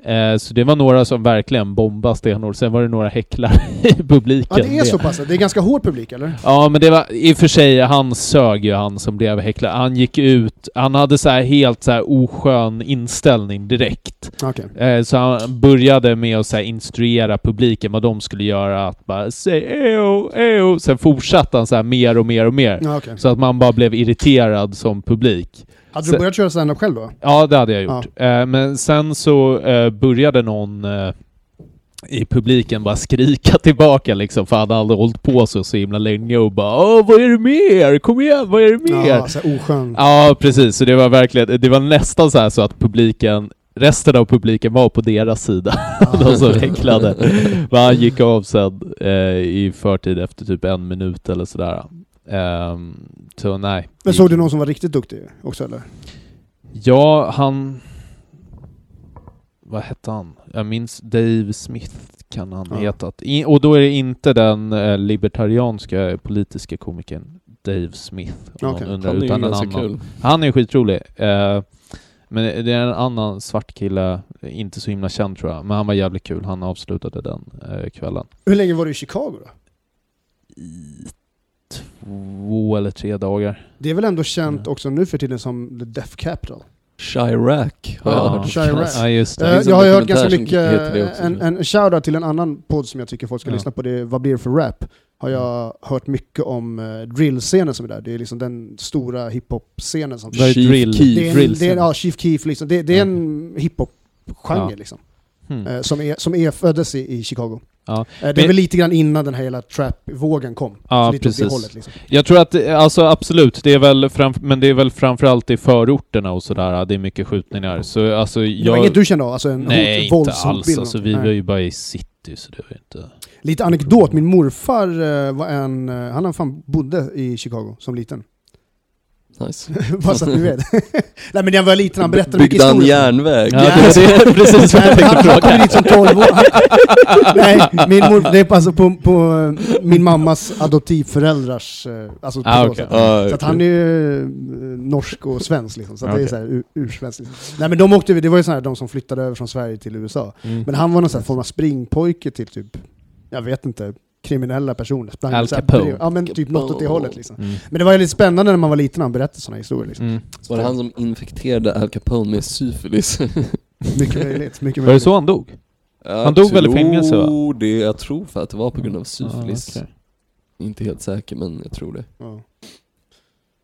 S3: Eh, så det var några som verkligen bombade stenhårt. Sen var det några häcklare i publiken.
S1: Ja det är så pass, det är ganska hård publik eller?
S3: Ja men det var i och för sig, han sög ju han som blev häcklad. Han gick ut, han hade så helt så här oskön inställning direkt.
S1: Okej.
S3: Eh, Så han började med att så instruera publiken vad de skulle göra, att bara säg eo, eo. Sen fortsatte han så mer och mer och mer.
S1: Ja, okej.
S3: Så att man bara blev irriterad som publik.
S1: Hade du börjat köra stand-up själv då?
S3: Ja, det hade jag gjort. Eh, Men sen så eh, började någon eh, i publiken bara skrika tillbaka liksom, för han hade hållit på så, så himla länge och bara Åh, vad är det mer? Kom igen, vad är det mer?
S1: Ja, så oskön.
S3: Ja, precis. Så det var verkligen, det var nästan så här så att publiken, resten av publiken var på deras sida. De som häcklade. Men han gick av sen eh, i förtid efter typ en minut eller sådär. Ehm, så nej.
S1: Men såg du någon som var riktigt duktig också eller?
S3: Ja, han... Vad hette han? Jag minns Dave Smith kan han
S1: Ja.
S3: hetat. Och då är det inte den eh, libertarianska politiska komikern Dave Smith. om
S1: Okej.
S3: undrar,
S2: Han är ju
S3: utan en
S2: ganska
S3: annan.
S2: kul.
S3: Han är skitrolig. Eh, Men det är en annan svart kille, inte så himla känd tror jag, men han var jävligt kul. Han avslutade den eh, kvällen.
S1: Hur länge var du i Chicago då?
S3: I två eller tre dagar.
S1: Det är väl ändå känt också nu för tiden som the Death Capital?
S2: Chirac har jag
S1: Ja,
S2: hört.
S1: Chirac.
S3: Ja, just det.
S2: finns en
S1: jag har hört ganska mycket, en, en shoutout till en annan podd som jag tycker folk ska
S3: Ja.
S1: lyssna på, det är Vad blir det för rap? Har jag hört mycket om uh, drillscenen som är där, det är liksom den stora hiphop-scenen som
S2: Chief
S3: drill?
S2: Keef.
S1: det är en,
S3: drill
S1: det är, ja, Chief Keef liksom. Det, det är en hiphop-genre
S3: Ja.
S1: liksom.
S3: Hmm.
S1: eh, som, är, som är föddes i, i Chicago.
S3: Ja.
S1: Eh, det är
S3: Men-
S1: väl lite grann innan den här hela trap-vågen kom.
S3: Ja, precis.
S1: hållet liksom.
S3: Jag tror att, alltså absolut, det är väl fram, men det är väl framförallt i förorterna och sådär, det är mycket skjutningar. Så alltså
S1: Det var
S3: jag...
S1: inget du kände av? Alltså en
S3: Nej,
S1: hot,
S3: inte alls. Alltså vi
S1: Nej.
S3: var ju bara i city, så det var inte...
S1: Lite anekdot, min morfar eh, var en, eh, han fan bodde i Chicago som liten.
S2: Nice.
S1: Bara så att ni vet. Nej men när jag var liten, han berättade mycket
S2: Byggde han
S1: historier.
S2: järnväg?
S3: Ja, det är det- precis vad jag tänkte
S1: han kom
S3: fråga.
S1: dit som 12 år. Han- Nej, min mor, det är alltså på, på eh, min mammas adoptivföräldrars... eh, Alltså
S3: Ah,
S1: så
S3: okej.
S1: sätt.
S2: Ah,
S1: Så att han är ju eh, norsk och svensk liksom, så att det är
S3: Okej.
S1: så ur- ursvenskt. Liksom. Nej men de åkte, det var ju så här, de som flyttade över från Sverige till USA.
S3: Mm.
S1: Men han var någon sån här form av springpojke till typ, jag vet inte, kriminella personer. Sprang
S3: Al Capone.
S1: Ja men typ något åt det hållet liksom.
S3: Mm.
S1: Men det var ju lite spännande när man var liten när han berättade sådana historier liksom.
S3: Mm.
S2: Var det han som infekterade Al Capone med syfilis?
S1: Mycket möjligt, mycket
S3: Var det
S1: möjligt.
S3: så han dog?
S2: Jag
S3: Han dog väl i fängelse, va?
S2: Det, jag tror för att det var på grund av syfilis.
S3: Ah, okej.
S2: Inte helt säker men jag tror det.
S1: Ja.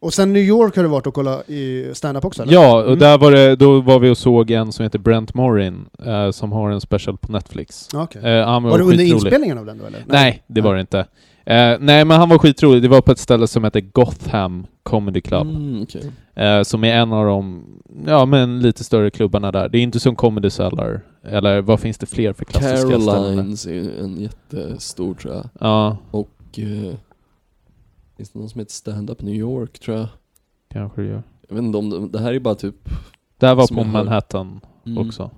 S1: Och sen New York har du varit och kollat i stand-up också eller?
S3: Ja, och
S1: Mm.
S3: där var det, då var vi och såg en som heter Brent Morin, eh, som har en special på Netflix.
S1: Okej.
S3: Eh, var,
S1: Var det under inspelningen av den då eller?
S3: Nej, det var det inte. Eh, nej, men han var skitrolig. Det var på ett ställe som heter Gotham Comedy Club.
S2: Mm, okej.
S3: Eh, som är en av de, ja men lite större klubbarna där. Det är inte som Comedy Cellar. Eller vad finns det fler för klassiska ställen?
S2: Carolines är en jättestor tror jag.
S3: Ja,
S2: Och eh, finns det någon som heter Stand Up New York tror jag?
S3: kanske det gör.
S2: Jag vet inte om det, det här är bara typ...
S3: Där var
S2: Som
S3: på. Manhattan
S2: Mm,
S3: också.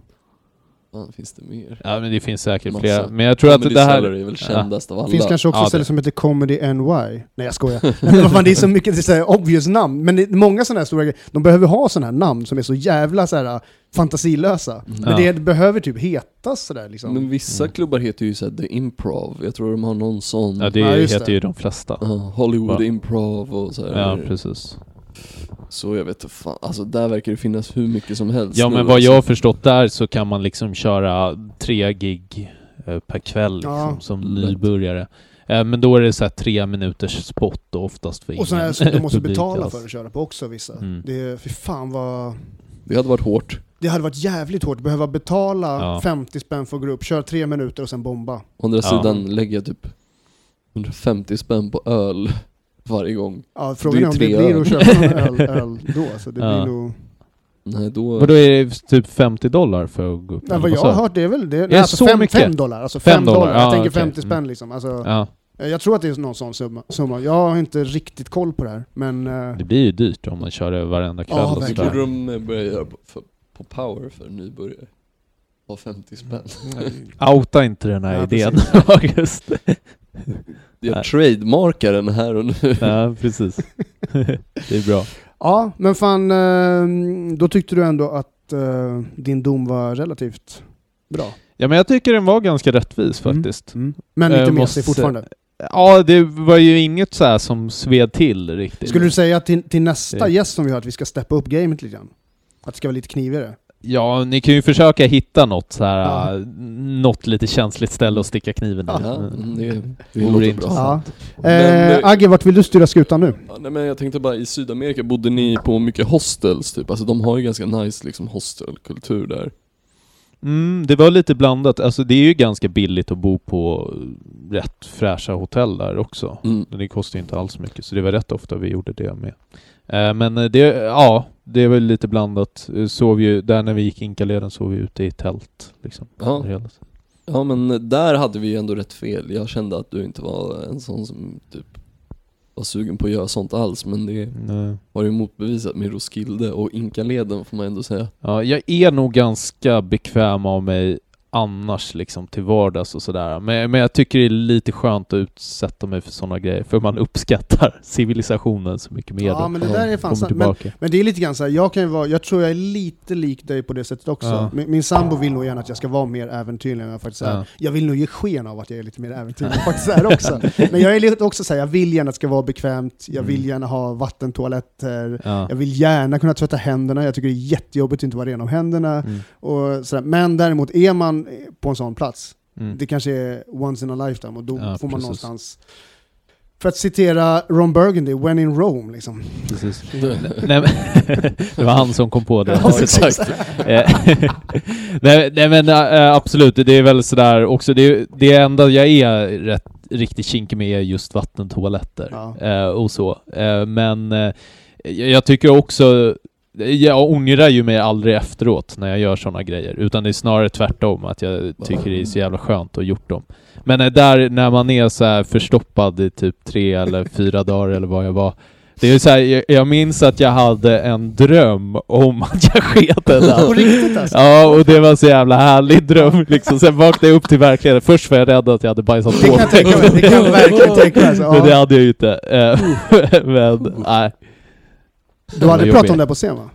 S2: Fan, finns det mer?
S3: Ja men det finns säkert
S2: Massa.
S3: flera. Men jag tror att
S2: Comedy
S3: det
S2: Cellar
S3: här...
S2: är väl
S3: Ja.
S2: kändast av alla.
S1: Det finns kanske också
S3: Ja,
S1: ett ställe
S3: det-
S1: som heter Comedy NY. Nej jag skojar. Men vad fan, det är så mycket det är så här obvious namn. Men det är många sådana här stora grejer, de behöver ha sådana här namn som är så jävla så här, fantasilösa.
S2: Mm.
S1: Men
S3: Ja.
S1: det behöver typ heta sådär liksom.
S2: Men vissa
S3: Mm.
S2: klubbar heter ju såhär The Improv, jag tror de har någon sån.
S3: Ja det
S1: Ja,
S3: heter
S1: det.
S3: ju de flesta.
S2: Ja, Hollywood
S3: Va?
S2: Improv och så här.
S3: Ja precis.
S2: Så jag vet inte fan, alltså där verkar det finnas hur mycket som helst
S3: Ja
S2: nu,
S3: men vad
S2: alltså.
S3: jag har förstått där så kan man liksom köra tre gig eh, per kväll liksom,
S1: Ja.
S3: som
S2: Lätt.
S3: nybörjare. Eh, Men då är det så här tre minuters spot och oftast för
S1: och sådana som du måste betala för att köra på också vissa.
S3: Mm.
S1: Det är, fy fan vad...
S2: Det hade varit hårt.
S1: Det hade varit jävligt hårt, behöva betala
S3: Ja.
S1: 50 spänn för att gå upp, köra tre minuter och sen bomba.
S2: Å andra
S3: Ja.
S2: sidan lägger jag typ 150 spänn på öl varje gång.
S1: Ja, frågan är
S2: är
S1: om det blir att köpa någon öl, öl då. Så det
S3: Ja.
S1: blir nog...
S2: Nej då...
S3: Och då är det typ 50 dollar för att gå upp?
S1: Nej, vad jag har hört det är väl det.
S3: det
S1: Nej, alltså
S3: så
S1: fem,
S3: mycket?
S1: fem dollar. Alltså
S3: Fem
S1: fem dollar.
S3: dollar,
S1: Jag
S3: ja,
S1: tänker
S3: okej.
S1: 50 spänn
S3: Mm.
S1: liksom. Alltså,
S3: Ja,
S1: Jag tror att det är någon sån summa. summa. Jag har inte riktigt koll på det här, men... eh,
S3: det blir ju dyrt om man kör det varenda kväll
S1: Ja,
S3: och sådär.
S2: borde de eh, börja göra på, för, på power för nybörjare. Ha 50 spänn.
S3: Outa inte den här
S1: Ja,
S3: idén. August.
S2: Jag trademarkar den här och nu.
S3: ja, precis. det är bra.
S1: Ja, men fan, eh, då tyckte du ändå att eh, din dom var relativt bra.
S3: Ja men jag tycker den var ganska rättvis
S1: Mm.
S3: faktiskt.
S1: Men
S3: Eh,
S1: lite
S3: måste-
S1: mesig fortfarande.
S3: Ja, det var ju inget så här som sved till riktigt.
S1: Skulle du säga till, till nästa gäst som vi har att vi ska steppa upp gamet lite grann? Att det ska vara lite knivigare?
S3: Ja, ni kan ju försöka hitta något så här,
S1: Ja.
S3: äh, något lite känsligt ställe att sticka kniven i.
S2: Ja,
S3: Mm.
S2: det, det
S3: Vore intressant.
S1: Ja.
S2: Men,
S1: Eh,
S2: eh,
S1: Agge, vart vill du styra skutan nu?
S2: Ja, nej men jag tänkte bara, i Sydamerika bodde ni på mycket hostels typ? Alltså de har ju ganska nice liksom hostelkultur där.
S3: Mm, det var lite blandat. Alltså det är ju ganska billigt att bo på rätt fräscha hotell där också.
S2: Mm.
S3: Det kostar ju inte alls mycket, så det var rätt ofta vi gjorde det med. Eh, Men eh, det, ja, det var lite blandat. Eh, Sov ju, där när vi gick Inkaleden sov vi ute i tält. Liksom.
S2: Ja. Ja men där hade vi ändå rätt fel. Jag kände att du inte var en sån som typ var sugen på att göra sånt alls men det
S3: Nej.
S2: har ju motbevisat med Roskilde och Inkaleden får man ändå säga.
S3: Ja, jag är nog ganska bekväm av mig annars liksom till vardags och sådär. Men, men jag tycker det är lite skönt att utsätta mig för sådana grejer, för man uppskattar civilisationen så mycket mer
S1: Ja men det där är fan sant. Men, men det är lite grann så här, jag kan vara, jag tror jag är lite lik dig på det sättet också.
S3: Ja.
S1: Min, min sambo vill nog gärna att jag ska vara mer äventyrlig än jag faktiskt är.
S3: Ja.
S1: Jag vill nog ge sken av att jag är lite mer äventyrlig än jag faktiskt är också. Men jag är lite också så här, jag vill gärna att det ska vara bekvämt, jag vill
S3: Mm.
S1: gärna ha vattentoaletter,
S3: Ja.
S1: jag vill gärna kunna tvätta händerna, jag tycker det är jättejobbigt att inte vara ren om händerna.
S3: Mm.
S1: Och sådär. Men däremot, är man på en sån plats,
S3: Mm.
S1: det kanske är once in a lifetime och då
S3: Ja,
S1: får man
S3: precis.
S1: någonstans för att citera Ron Burgundy, when in Rome liksom.
S3: Precis. Nej, det var han som kom på det.
S2: Ja, exakt.
S3: Eh, nej, nej men äh, absolut, det är väl sådär också, det, det enda jag är rätt, riktigt kinkig med är just vattentoaletter
S1: Ja.
S3: eh, och så. Eh, men eh, jag tycker också, jag ångrar ju mig aldrig efteråt när jag gör sådana grejer, utan det är snarare tvärtom, att jag tycker det är så jävla skönt att ha gjort dem. Men där när man är så förstoppad i typ tre eller fyra dagar eller vad jag var, det är så här, jag, jag minns att jag hade en dröm om att jag sket.
S1: På riktigt alltså?
S3: Ja, och det var så jävla härlig dröm liksom. Sen vaknade jag upp till verkligheten. Först var jag rädd att jag hade bajsat
S1: Det
S3: på
S1: kan jag tänka mig, det kan jag verkligen tänka mig. Alltså,
S3: Men det hade jag ju inte. Men nej.
S1: Du har aldrig
S3: Det
S1: pratat om
S3: jobbigt.
S1: det på scen va?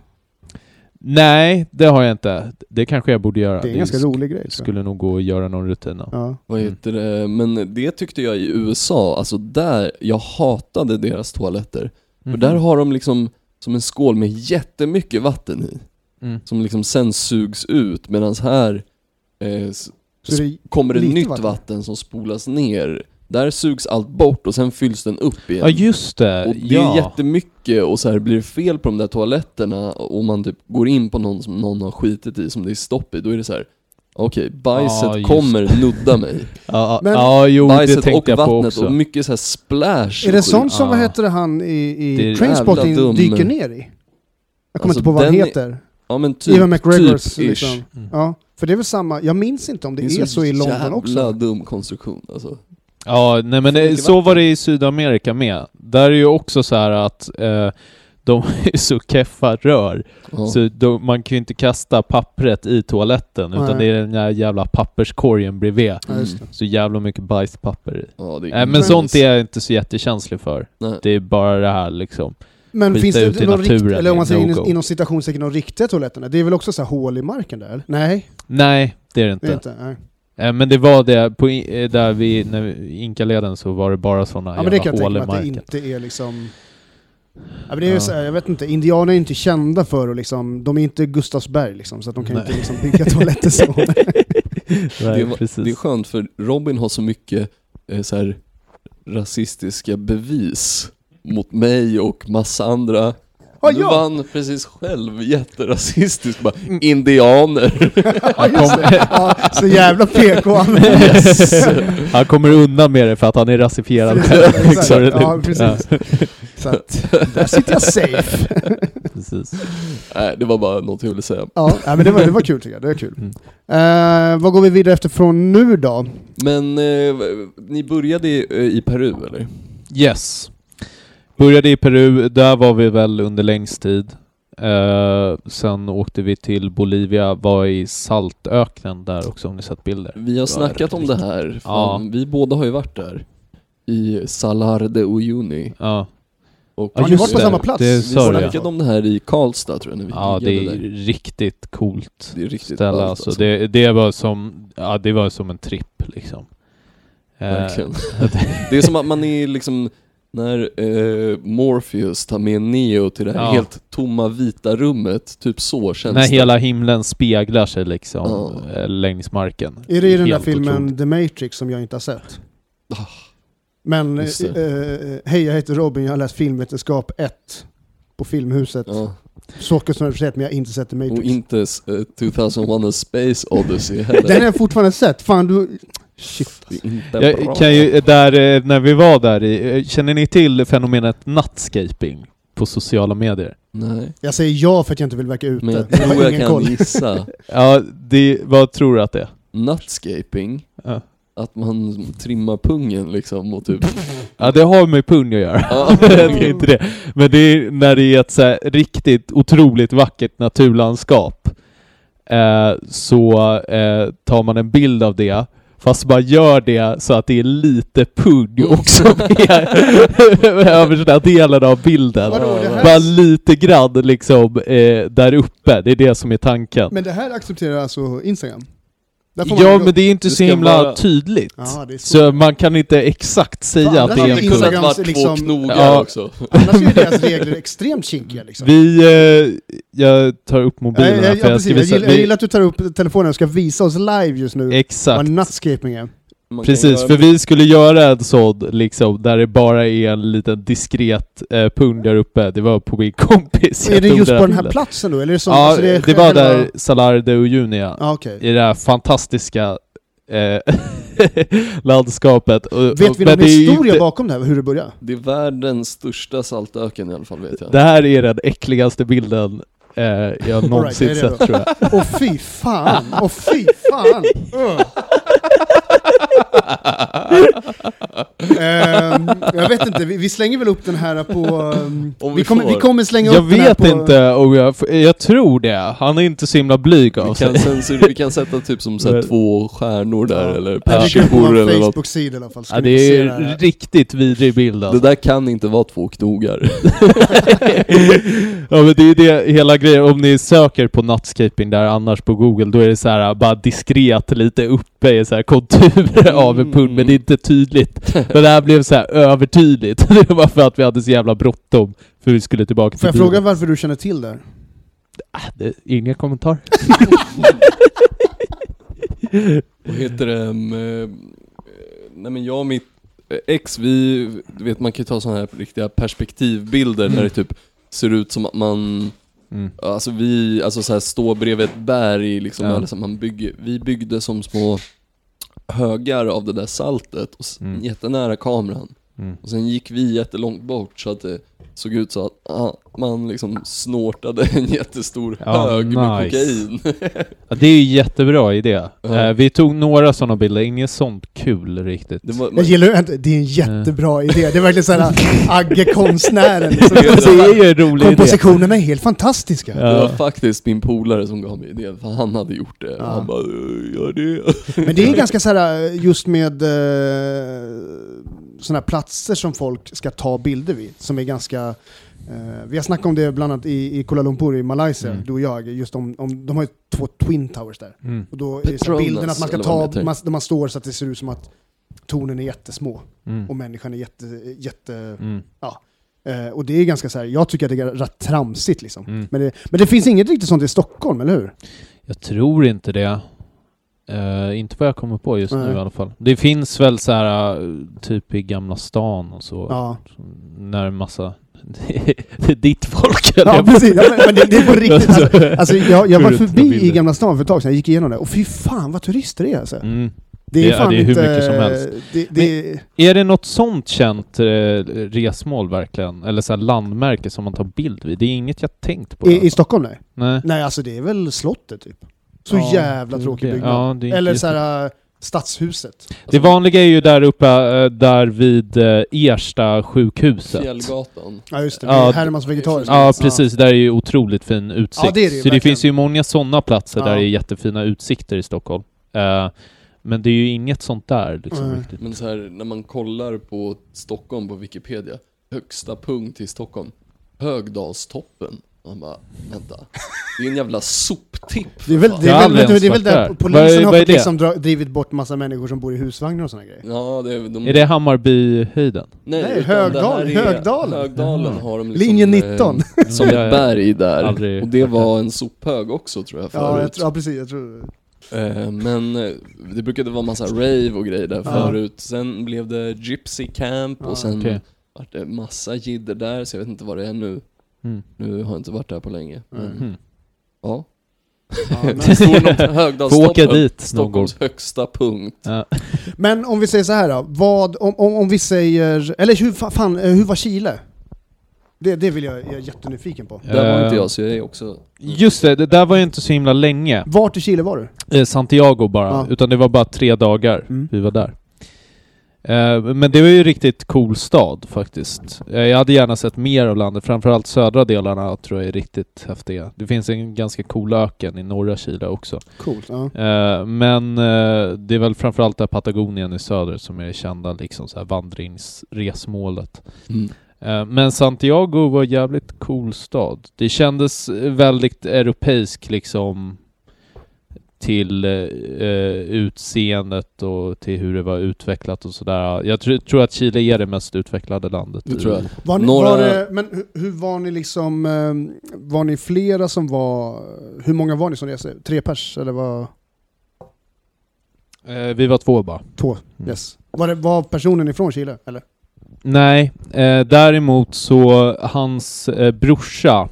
S3: Nej, det har jag inte. Det kanske jag borde göra.
S1: Det är en ganska
S3: sk-
S1: rolig grej.
S3: skulle nog gå att göra någon rutin av.
S1: Ja.
S2: Vad
S3: Mm.
S2: heter det? Men det tyckte jag i USA, alltså där, jag hatade deras toaletter. För
S3: Mhm.
S2: där har de liksom som en skål med jättemycket vatten i.
S3: Mm.
S2: Som liksom sen sugs ut, medan här eh,
S1: det,
S2: kommer det nytt
S1: vatten.
S2: vatten. som spolas ner. Där sugs allt bort och sen fylls den upp igen.
S3: Ja, just det.
S2: Och det
S3: ja.
S2: är jättemycket och så här blir det fel på de där toaletterna och man typ går in på någon som någon har skitit i som det är stopp i, då är det så här. Okej, bajset
S3: Ja, just
S2: kommer nudda mig.
S3: Ja,
S1: Men-
S3: ja, jo, det
S2: Bajset och
S3: tänkte jag på
S2: vattnet
S3: också.
S2: och mycket så här splash
S1: är det
S2: och
S1: sånt som, vad heter det han i,
S3: Det
S1: i Trainspotting
S2: jävla dum.
S1: dyker ner i? Jag kommer
S2: Alltså,
S1: inte på vad han
S2: den är-
S1: heter.
S2: Ja men typ,
S1: Evan McGregors
S2: typ
S1: liksom.
S3: Mm.
S1: Ja, för det är väl samma, jag minns inte om det, är så, i London
S2: jävla
S1: också.
S2: dum konstruktion alltså.
S3: Ja, nej men det, så var det i Sydamerika med. Där är ju också så här att eh, de är så keffa rör,
S2: Ja.
S3: så de, man kan ju inte kasta pappret i toaletten, utan
S1: Nej.
S3: det är den där jävla papperskorgen bredvid.
S1: Det.
S3: Så jävla mycket bajspapper i.
S2: Det
S3: Nej men
S1: Men-
S3: sånt är jag inte så jättekänslig för.
S2: Nej.
S3: Det är bara det här liksom.
S1: Men
S3: Skita
S1: finns det
S3: ut i
S1: någon rikt,
S3: naturen
S1: eller om man säger
S3: no-go.
S1: inom, citationstecken, de riktiga toaletterna? Det är väl också så här hål i marken där? Nej,
S3: Nej, det är det
S1: det är
S3: inte.
S1: inte. Nej.
S3: Eh, Men det var det, på, eh, där vi, när vi, Inkaleden så var det bara sådana
S1: Ja men det kan
S3: jävla
S1: jag tänka
S3: hål
S1: mig
S3: i
S1: att det inte är liksom... Ja, men det är
S3: Ja.
S1: så här, jag vet inte, indianer är inte kända för att liksom, de är inte Gustavsberg liksom, så att de kan
S3: Nej.
S1: inte liksom bygga toaletter så.
S3: Nej,
S2: det,
S3: precis.
S2: det är skönt för Robin har så mycket eh, så här, rasistiska bevis mot mig och massa andra.
S1: Ja,
S2: du
S1: ja.
S2: vann precis själv jätterasistiskt bara, indianer.
S1: Ja, just det. Ja, så jävla PK han
S2: Yes.
S3: Han kommer undan med det för att han är rasifierad
S1: Exakt,
S3: själv. Är det
S1: ja, precis. Så att, där sitter jag safe.
S3: precis.
S2: Nej, det var bara något jag ville säga.
S1: Ja, men det var, det var kul tycker jag. Det var kul.
S3: Mm.
S1: Eh, vad går vi vidare efter från nu då?
S2: Men eh, ni började i, eh, i Peru eller?
S3: Yes. Började i Peru, där var vi väl under längst tid. Eh, sen åkte vi till Bolivia, var i saltöknen där också om ni sett bilder.
S2: Vi har snackat om det här,
S3: Ja.
S2: vi båda har ju varit där. I Salar de Uyuni.
S3: Ja,
S2: Och
S1: Har ni varit på samma plats?
S3: Det
S2: vi snackade om det här i Karlstad tror jag, när vi
S3: ja det är
S2: där.
S3: riktigt coolt
S2: Det är riktigt
S3: ställe
S2: ballt,
S3: alltså. Det, det var som, ja det var som en tripp liksom. Eh,
S2: Verkligen. Det är som att man är liksom, när eh, Morpheus tar med Neo till det här
S3: Ja.
S2: helt tomma vita rummet, typ så känns
S3: när
S2: det.
S3: hela himlen speglar sig liksom
S2: Ja.
S3: eh, längs marken.
S1: Är det i den där filmen
S3: otroligt.
S1: The Matrix som jag inte har sett?
S2: Ah,
S1: Men,
S2: Just
S1: eh, eh, hej jag heter Robin, jag har läst filmvetenskap 1 på Filmhuset.
S2: Ja.
S1: Jag sett men jag har inte sett The Matrix.
S2: Och inte eh, 2001 A Space Odyssey heller.
S1: Den har jag fortfarande sett. Fan du... Shit.
S2: Det är inte bra.
S3: Jag kan ju, där, eh, när vi var där, i- eh, känner ni till fenomenet nattscaping på sociala medier?
S2: Nej,
S1: Jag säger ja för att jag inte vill verka ute.
S2: men jag tror jag
S1: ingen
S2: kan
S1: koll.
S2: gissa.
S3: Ja, det, vad tror du att det är?
S2: Nutscaping,
S3: Ja.
S2: att man trimmar pungen liksom och typ...
S3: Ja, det har med pung att göra.
S2: Ja.
S3: det är inte det. Men det är när det är ett så här riktigt otroligt vackert naturlandskap. eh, så eh, tar man en bild av det Fast man gör det så att det är lite pung också med över den här delen av bilden.
S1: Vadå,
S3: Bara lite grann liksom eh, där uppe, det är det som är tanken.
S1: Men det här accepterar alltså Instagram?
S3: Ja men det är inte så himla
S2: vara-
S3: tydligt.
S1: Ja, så.
S3: Så man kan inte exakt säga att det är en.
S1: Instagram.
S2: Det två
S1: liksom-
S2: knogar
S3: Ja.
S2: också.
S1: Annars är deras regler extremt kinkiga liksom.
S3: Vi, eh, jag tar upp
S1: Ja,
S3: mobilen
S1: jag,
S3: här
S1: jag,
S3: för jag
S1: precis,
S3: ska
S1: jag,
S3: visa.
S1: gillar, jag gillar att du tar upp telefonen och ska visa oss live just nu
S3: exakt.
S1: vad nutscaping är.
S2: Man
S3: Precis, för vi skulle göra en sån liksom, där det bara är en liten diskret eh, punkt där uppe. Det var på min kompis.
S1: är det just på den här
S3: bilden.
S1: platsen då? Eller är det som,
S3: Ja,
S1: alltså
S3: det,
S1: är
S3: var
S1: själva-
S3: där Salar de Uyunia.
S1: Ja, okej.
S3: I det här fantastiska eh, landskapet. Och,
S1: Vet
S3: och-
S1: vi någon
S3: det
S1: historia
S3: inte-
S1: bakom det här, hur det började?
S2: Det är världens största saltöken i alla fall vet jag.
S3: Det här är den äckligaste bilden eh, jag någonsin
S1: redo.
S3: sett tror jag.
S1: Åh fy fan! Åh fy fan! Ugh. Ehm, jag vet inte, vi, vi slänger väl upp den här på...
S2: Om
S1: vi,
S2: vi
S1: kommer, vi kommer slänga
S3: Jag
S1: upp den här
S3: vet
S1: på...
S3: inte om jag... Jag tror det. Han är inte så himla blyg av
S2: Vi
S3: sig.
S2: vi kan sätta typ som så två stjärnor där eller
S1: Det ligger på
S2: persikor eller något.
S1: Facebook-sida i alla fall.
S3: Ja, det är
S1: det
S3: riktigt vidrig bild
S2: Det
S3: alltså.
S2: där kan inte vara två knogar.
S3: ja men det är det hela grejen, om ni söker på nuttscaping där annars på google, då är det så här bara diskret lite uppe i så här konturer av en pund, men det är inte tydligt. Men det här blev så här övertydligt. Det var för att vi hade så jävla bråttom, för vi skulle tillbaka
S1: Får
S3: till
S1: jag
S3: bilen.
S1: fråga varför du känner till det?
S3: Ah, det, Ingen kommentar.
S2: Vad heter det? um, nej men jag och mitt ex, vi, du vet man kan ju ta sådana här riktiga perspektivbilder där det typ ser ut som att man
S3: Mm.
S2: Alltså vi, alltså så här stå bredvid ett berg liksom,
S3: Ja.
S2: eller så man bygger, vi byggde som små högar av det där saltet och
S3: Mm.
S2: jättenära kameran.
S3: Mm.
S2: Och sen gick vi jättelångt bort så att det såg ut så att ah, man liksom snortade en jättestor
S3: Ja,
S2: hög med
S3: nice.
S2: kokain.
S3: Ja, det är ju jättebra idé.
S2: Ja.
S3: Eh, vi tog några sådana bilder, inget sånt kul riktigt.
S2: Det var,
S1: Jag gillar det, det är en jättebra idé. Det är verkligen såhär Agge-konstnären. Liksom.
S3: det är ju en rolig idé.
S1: Kompositionerna är helt fantastiska.
S3: Ja.
S2: Det var faktiskt min polare som gav mig idén, för han hade gjort det.
S1: Ja.
S2: Han bara "Eh, gör det.
S1: Men det är ganska så här just med eh, sådana här platser som folk ska ta bilder vid, som är ganska eh, vi har snackat om det bland annat i, i Kuala Lumpur i Malaysia,
S3: Mm.
S1: du och jag, just om, om, de har ju två Twin Towers där.
S3: Mm.
S1: Och då är det så bilden att man ska ta, man, där man står så att det ser ut som att tornen är jättesmå
S3: Mm.
S1: och människan är jätte, jätte
S3: Mm.
S1: eh, och det är ganska så här, jag tycker att det är rätt tramsigt liksom.
S3: Mm.
S1: Men, det, men det finns inget riktigt sånt i Stockholm, eller hur?
S3: Jag tror inte det. Eh, inte vad jag kommer på just
S1: Nej.
S3: nu i alla fall. Det finns väl så här eh, typ i Gamla stan och så.
S1: Ja,
S3: När en massa... det är ditt folk
S1: ja precis. Ja, men, men det, det är på riktigt. Alltså, Alltså jag, jag var förbi i Gamla stan för ett tag sedan, jag gick igenom det, och fy fan vad turister det är alltså.
S3: Mm.
S1: Det är
S3: Det-
S1: fan
S3: det är hur
S1: inte...
S3: mycket som helst.
S1: Det, det,
S3: Är det något sånt känt eh, resmål verkligen? Eller så här landmärke som man tar bild vid? Det är inget jag tänkt på.
S1: i, I Stockholm nej.
S3: Nej.
S1: Nej alltså det är väl slottet typ. Så
S3: Ja,
S1: jävla
S3: det-
S1: tråkig
S3: det-
S1: byggnad.
S3: ja, det
S1: Eller
S3: jätte-
S1: så här äh, Stadshuset.
S3: Det vanliga är ju där uppe, eh, där vid eh, Ersta sjukhuset.
S2: Fjällgatan.
S1: Ja just det,
S3: Ja,
S1: ja, Hermans vegetariska.
S3: Ja precis, där är ju otroligt fin utsikt.
S1: Ja, det är det ju,
S3: så det
S1: verkligen.
S3: finns ju många sådana platser där det är jättefina utsikter i Stockholm. Eh, men det är ju inget sånt där liksom riktigt.
S2: Men så här, när man kollar på Stockholm på Wikipedia, högsta punkt i Stockholm, Högdalstoppen. Man bara, vänta. Det är en jävla soptipp.
S1: Det är väl, det är väl, det är väl där polisen har fått liksom dra, drivit bort massa människor som bor i husvagnar och sådana grejer.
S2: Ja, det är, de,
S3: Är det Hammarbyhöjden?
S2: Nej,
S1: Nej, Högdal-
S2: är-
S1: Högdalen.
S2: Högdalen har de liksom,
S1: Linje 19.
S2: Eh, som ett berg där.
S3: Aldrig
S2: och det var en sophög också tror jag
S1: Ja, jag
S2: förut.
S1: tror, ja precis, jag tror...
S2: Eh, men eh, det brukade vara massa rave och grejer där
S1: Ja.
S2: förut. Sen blev det Gypsy Camp
S1: Ja,
S2: och sen
S3: okej.
S2: vart det massa jidder där, så jag vet inte vad det är nu.
S3: Mm.
S2: Nu har jag inte varit där på länge. Men,
S1: Mm.
S3: Hmm.
S2: ja.
S1: Ja, men-
S2: Det står något
S3: Får åka dit
S2: Stockholms högsta punkt.
S3: Ja.
S1: Men om vi säger så här då, vad, om, om, om vi säger, eller hur, fa- fan, eh, hur var Chile? Det, det vill jag, jag är jättenyfiken på.
S2: Där var
S3: Eh,
S2: inte jag, så jag är också...
S3: Just det, det där var ju inte så himla länge.
S1: Vart i Chile var du?
S3: Eh, Santiago bara,
S1: Ja.
S3: utan det var bara tre dagar
S1: Mm.
S3: vi var där. Eh, men det var ju riktigt cool stad faktiskt. Eh, jag hade gärna sett mer av landet, framförallt södra delarna tror jag är riktigt häftiga. Det finns en ganska cool öken i norra Chile också.
S1: Coolt. Ja.
S3: Eh, men eh, det är väl framförallt där Patagonien i söder som är kända liksom så här vandringsresmålet.
S2: Mm.
S3: Men Santiago var en jävligt cool stad. Det kändes väldigt europeisk liksom till eh, eh, utseendet och till hur det var utvecklat och sådär. Jag tr- tror att Chile är det mest utvecklade landet.
S2: Det tror jag.
S1: Var ni,
S2: Några-
S1: var det, men hur, hur var ni liksom, eh, var ni flera som var, hur många var ni som reste? Tre pers eller var
S3: Eh, vi var två bara.
S1: två?
S3: Mm.
S1: Yes. Var, det, var personen ifrån Chile eller?
S3: Nej, eh, däremot så hans eh, brorsa,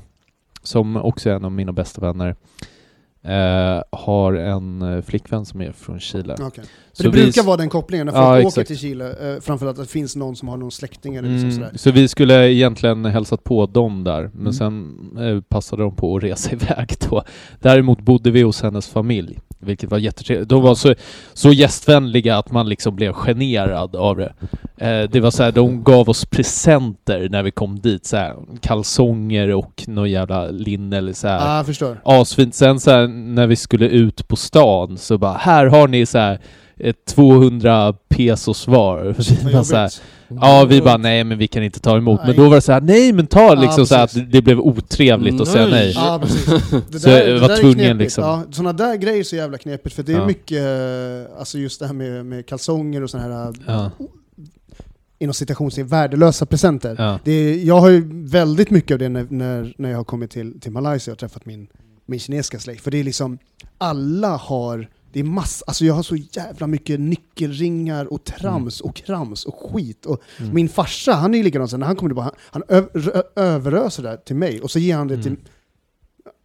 S3: som också är en av mina bästa vänner, eh, har en eh, flickvän som är från Chile.
S1: För
S3: Så
S1: det brukar vara den kopplingen när
S3: Ja,
S1: folk åker
S3: exakt.
S1: till Chile, eh, framförallt att det finns någon som har någon släkting eller liksom
S3: Mm,
S1: sådär.
S3: så vi skulle egentligen hälsat på dem där, men
S1: Mm.
S3: sen eh, passade de på att resa iväg då. Däremot bodde vi hos hennes familj, vilket var jättetrevligt. De var så, så gästvänliga att man liksom blev generad av det. Eh, det var så här, de gav oss presenter när vi kom dit, så här, kalsonger och någon jävla linne eller så här.
S1: Ah, jag förstår.
S3: Asfint. Sen så här, när vi skulle ut på stan så bara, här har ni så här ett 200 pesos var. Så här. Ja, vi bara nej men vi kan inte ta emot. Men
S1: Nej.
S3: då var det så här, nej men ta liksom
S1: Ja,
S3: så att det blev otrevligt att säga nej.
S1: Ja, precis. Det
S3: Så jag var tvungen liksom.
S1: Ja, sådana där grejer är så jävla knepigt, för det är
S3: Ja.
S1: mycket, eh, alltså just det här med, med kalsonger och sådana här,
S3: Ja,
S1: inom citationstecken, värdelösa presenter.
S3: ja.
S1: Det är, jag har ju väldigt mycket av det när, när, när jag har kommit till, till Malaysia och träffat min, min kinesiska släkt. För det är liksom, alla har, det är mass, alltså jag har så jävla mycket nyckelringar och trams och krams och skit. Och
S3: Mm.
S1: Min farsa, han är ju likadan, när han kommer tillbaka, han, han överöser det till mig och så ger han det till
S3: Mm.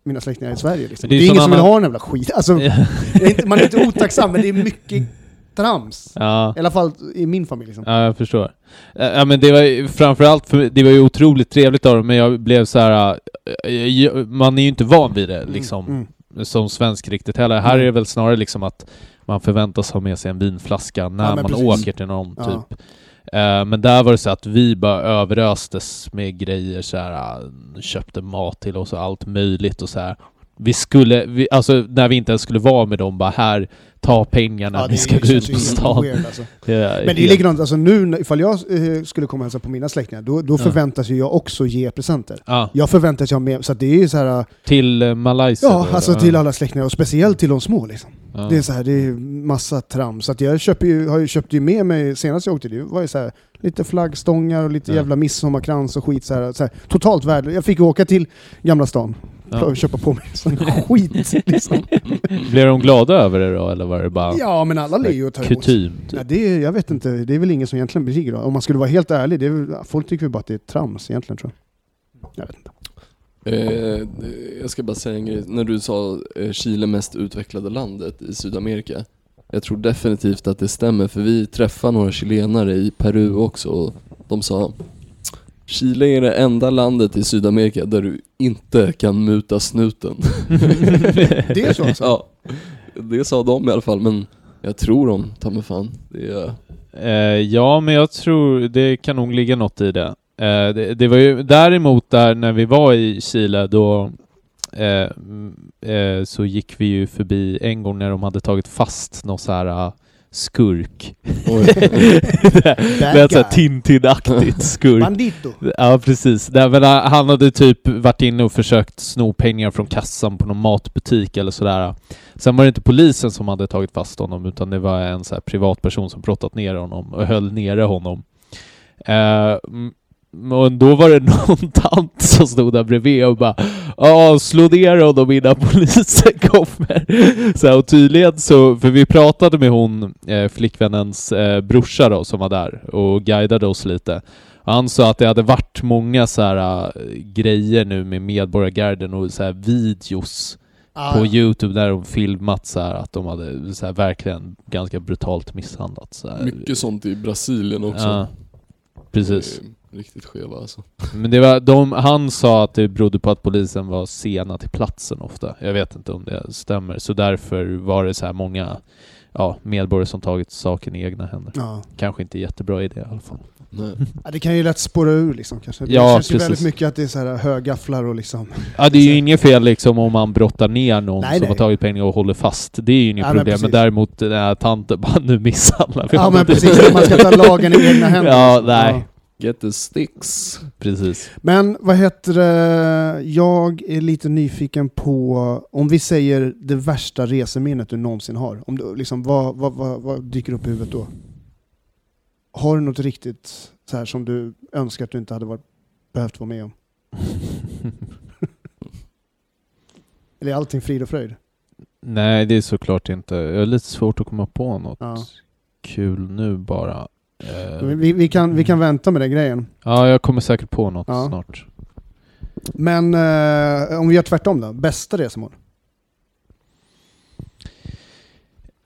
S1: mina släktingar i Sverige. Liksom.
S3: Det
S1: Det
S3: är
S1: är,
S3: ju
S1: ingen som vill
S3: annan-
S1: ha den jävla skit. Alltså, det är inte, man är inte otacksam, men det är mycket trams.
S3: ja.
S1: I alla fall i min familj. Liksom.
S3: Ja, jag förstår. Ja, men det var ju framförallt, för, det var ju otroligt trevligt av dem, men jag blev så här. man är ju inte van vid det liksom,
S1: Mm.
S3: som svensk riktigt heller. Här är det väl snarare liksom att man förväntas ha med sig en vinflaska när
S1: Ja,
S3: man
S1: precis.
S3: åker till någon typ. Men där var det så att vi bara överöstes med grejer så här, köpte mat till oss och allt möjligt och så här. Vi skulle, vi, alltså när vi inte ens skulle vara med dem, bara här, ta pengarna,
S1: Ja,
S3: vi
S1: det
S3: ska gå ut på stan.
S1: weird, alltså.
S3: Det är
S1: Men det är likadant, alltså nu ifall jag eh, skulle komma och hälsa på mina släktingar, då, då
S3: Ja.
S1: förväntas ju jag också ge presenter.
S3: Ja,
S1: Jag förväntas ha med, så det är ju så här,
S3: till eh, Malaysia?
S1: ja
S3: då,
S1: alltså
S3: eller?
S1: till alla släktingar, och speciellt till de små liksom.
S3: Ja.
S1: Det är så här, det är massa trams. Så jag köper ju, har ju köpt ju med mig, senast jag åkte dit, var ju så här, lite flaggstångar och lite
S3: Ja.
S1: jävla midsommarkrans och skit så här, så här Totalt värde. Jag fick åka till Gamla stan
S3: Ja.
S1: köpa på mig sån skit liksom.
S3: Blev de glada över det då, eller var det bara
S1: Ja men alla ler ju och tar emot.
S3: kutym?
S1: Ja,
S3: Typ?
S1: det är, jag vet inte, det är väl ingen som egentligen blir glad. Om man skulle vara helt ärlig, det är, folk tycker väl bara att det är trams egentligen tror jag. Jag vet inte.
S2: Eh, jag ska bara säga en grej, när du sa eh, Chile mest utvecklade landet i Sydamerika. Jag tror definitivt att det stämmer för vi träffade några chilenare i Peru också och de sa Chile är det enda landet i Sydamerika där du inte kan muta snuten.
S1: Det är så alltså?
S2: ja, det sa de i alla fall men jag tror de, ta mig fan. Det är,
S3: Eh, ja, men jag tror det kan nog ligga något i det. Eh, det, det var ju däremot där när vi var i Chile då eh, eh, så gick vi ju förbi en gång när de hade tagit fast någon så här uh, skurk.
S2: oj.
S3: det är så här
S1: guy.
S3: Tintin-aktigt skurk.
S1: Bandito.
S3: Ja precis. Nej, men han hade typ varit inne och försökt sno pengar från kassan på någon matbutik eller sådär. Sen var det inte polisen som hade tagit fast honom utan det var en så privatperson som brottat ner honom och höll nere honom. Eh, mm, och då var det någon tant som stod där bredvid och bara Ja, slå ner honom innan polisen kommer. Så här, och tydligen så, för vi pratade med hon, eh, flickvännens eh, brorsa då, som var där och guidade oss lite. Och Han sa att det hade varit många så här äh, grejer nu med Medborgargarden och så här videos
S1: Ah,
S3: på. Youtube där de filmat så här att de hade så här verkligen ganska brutalt misshandlat. Så här.
S2: mycket sånt i Brasilien också.
S3: Ja, precis.
S2: Är Riktigt skeva alltså.
S3: Men det var, de, han sa att det berodde på att polisen var sena till platsen ofta. Jag vet inte om det stämmer. Så därför var det så här många ja, medborgare som tagit saken i egna händer.
S1: Ja.
S3: Kanske inte jättebra idé i alla fall.
S2: Nej.
S1: Ja, det kan ju lätt spåra ur liksom kanske. Det
S3: Ja,
S1: känns ju
S3: precis.
S1: väldigt mycket att det är så här högafflar och liksom...
S3: Ja, det är ju inget fel liksom om man brottar ner någon
S1: Nej,
S3: som
S1: nej.
S3: har tagit pengar och håller fast. Det är ju inget
S1: Ja, men
S3: problem. Men,
S1: precis.
S3: däremot den här tanten bara nu misshandlar vi
S1: Ja
S3: honom."
S1: men precis, man ska ta lagen i egna händer.
S3: Ja,
S1: liksom.
S3: nej.
S2: Get the sticks.
S3: Precis.
S1: Men vad heter det, jag är lite nyfiken på, om vi säger det värsta reseminnet du någonsin har. Om du, liksom, vad, vad, vad, vad dyker upp i huvudet då? Har du något riktigt så här som du önskar att du inte hade varit, behövt vara med om? Eller är allting frid och fröjd?
S3: nej, det är såklart inte. Jag har lite svårt att komma på något
S1: Ja.
S3: kul nu bara. Eh,
S1: Vi, vi, kan, vi kan vänta med den grejen.
S3: Ja, jag kommer säkert på något
S1: Ja.
S3: snart.
S1: Men eh, om vi gör tvärtom då? Bästa resemål?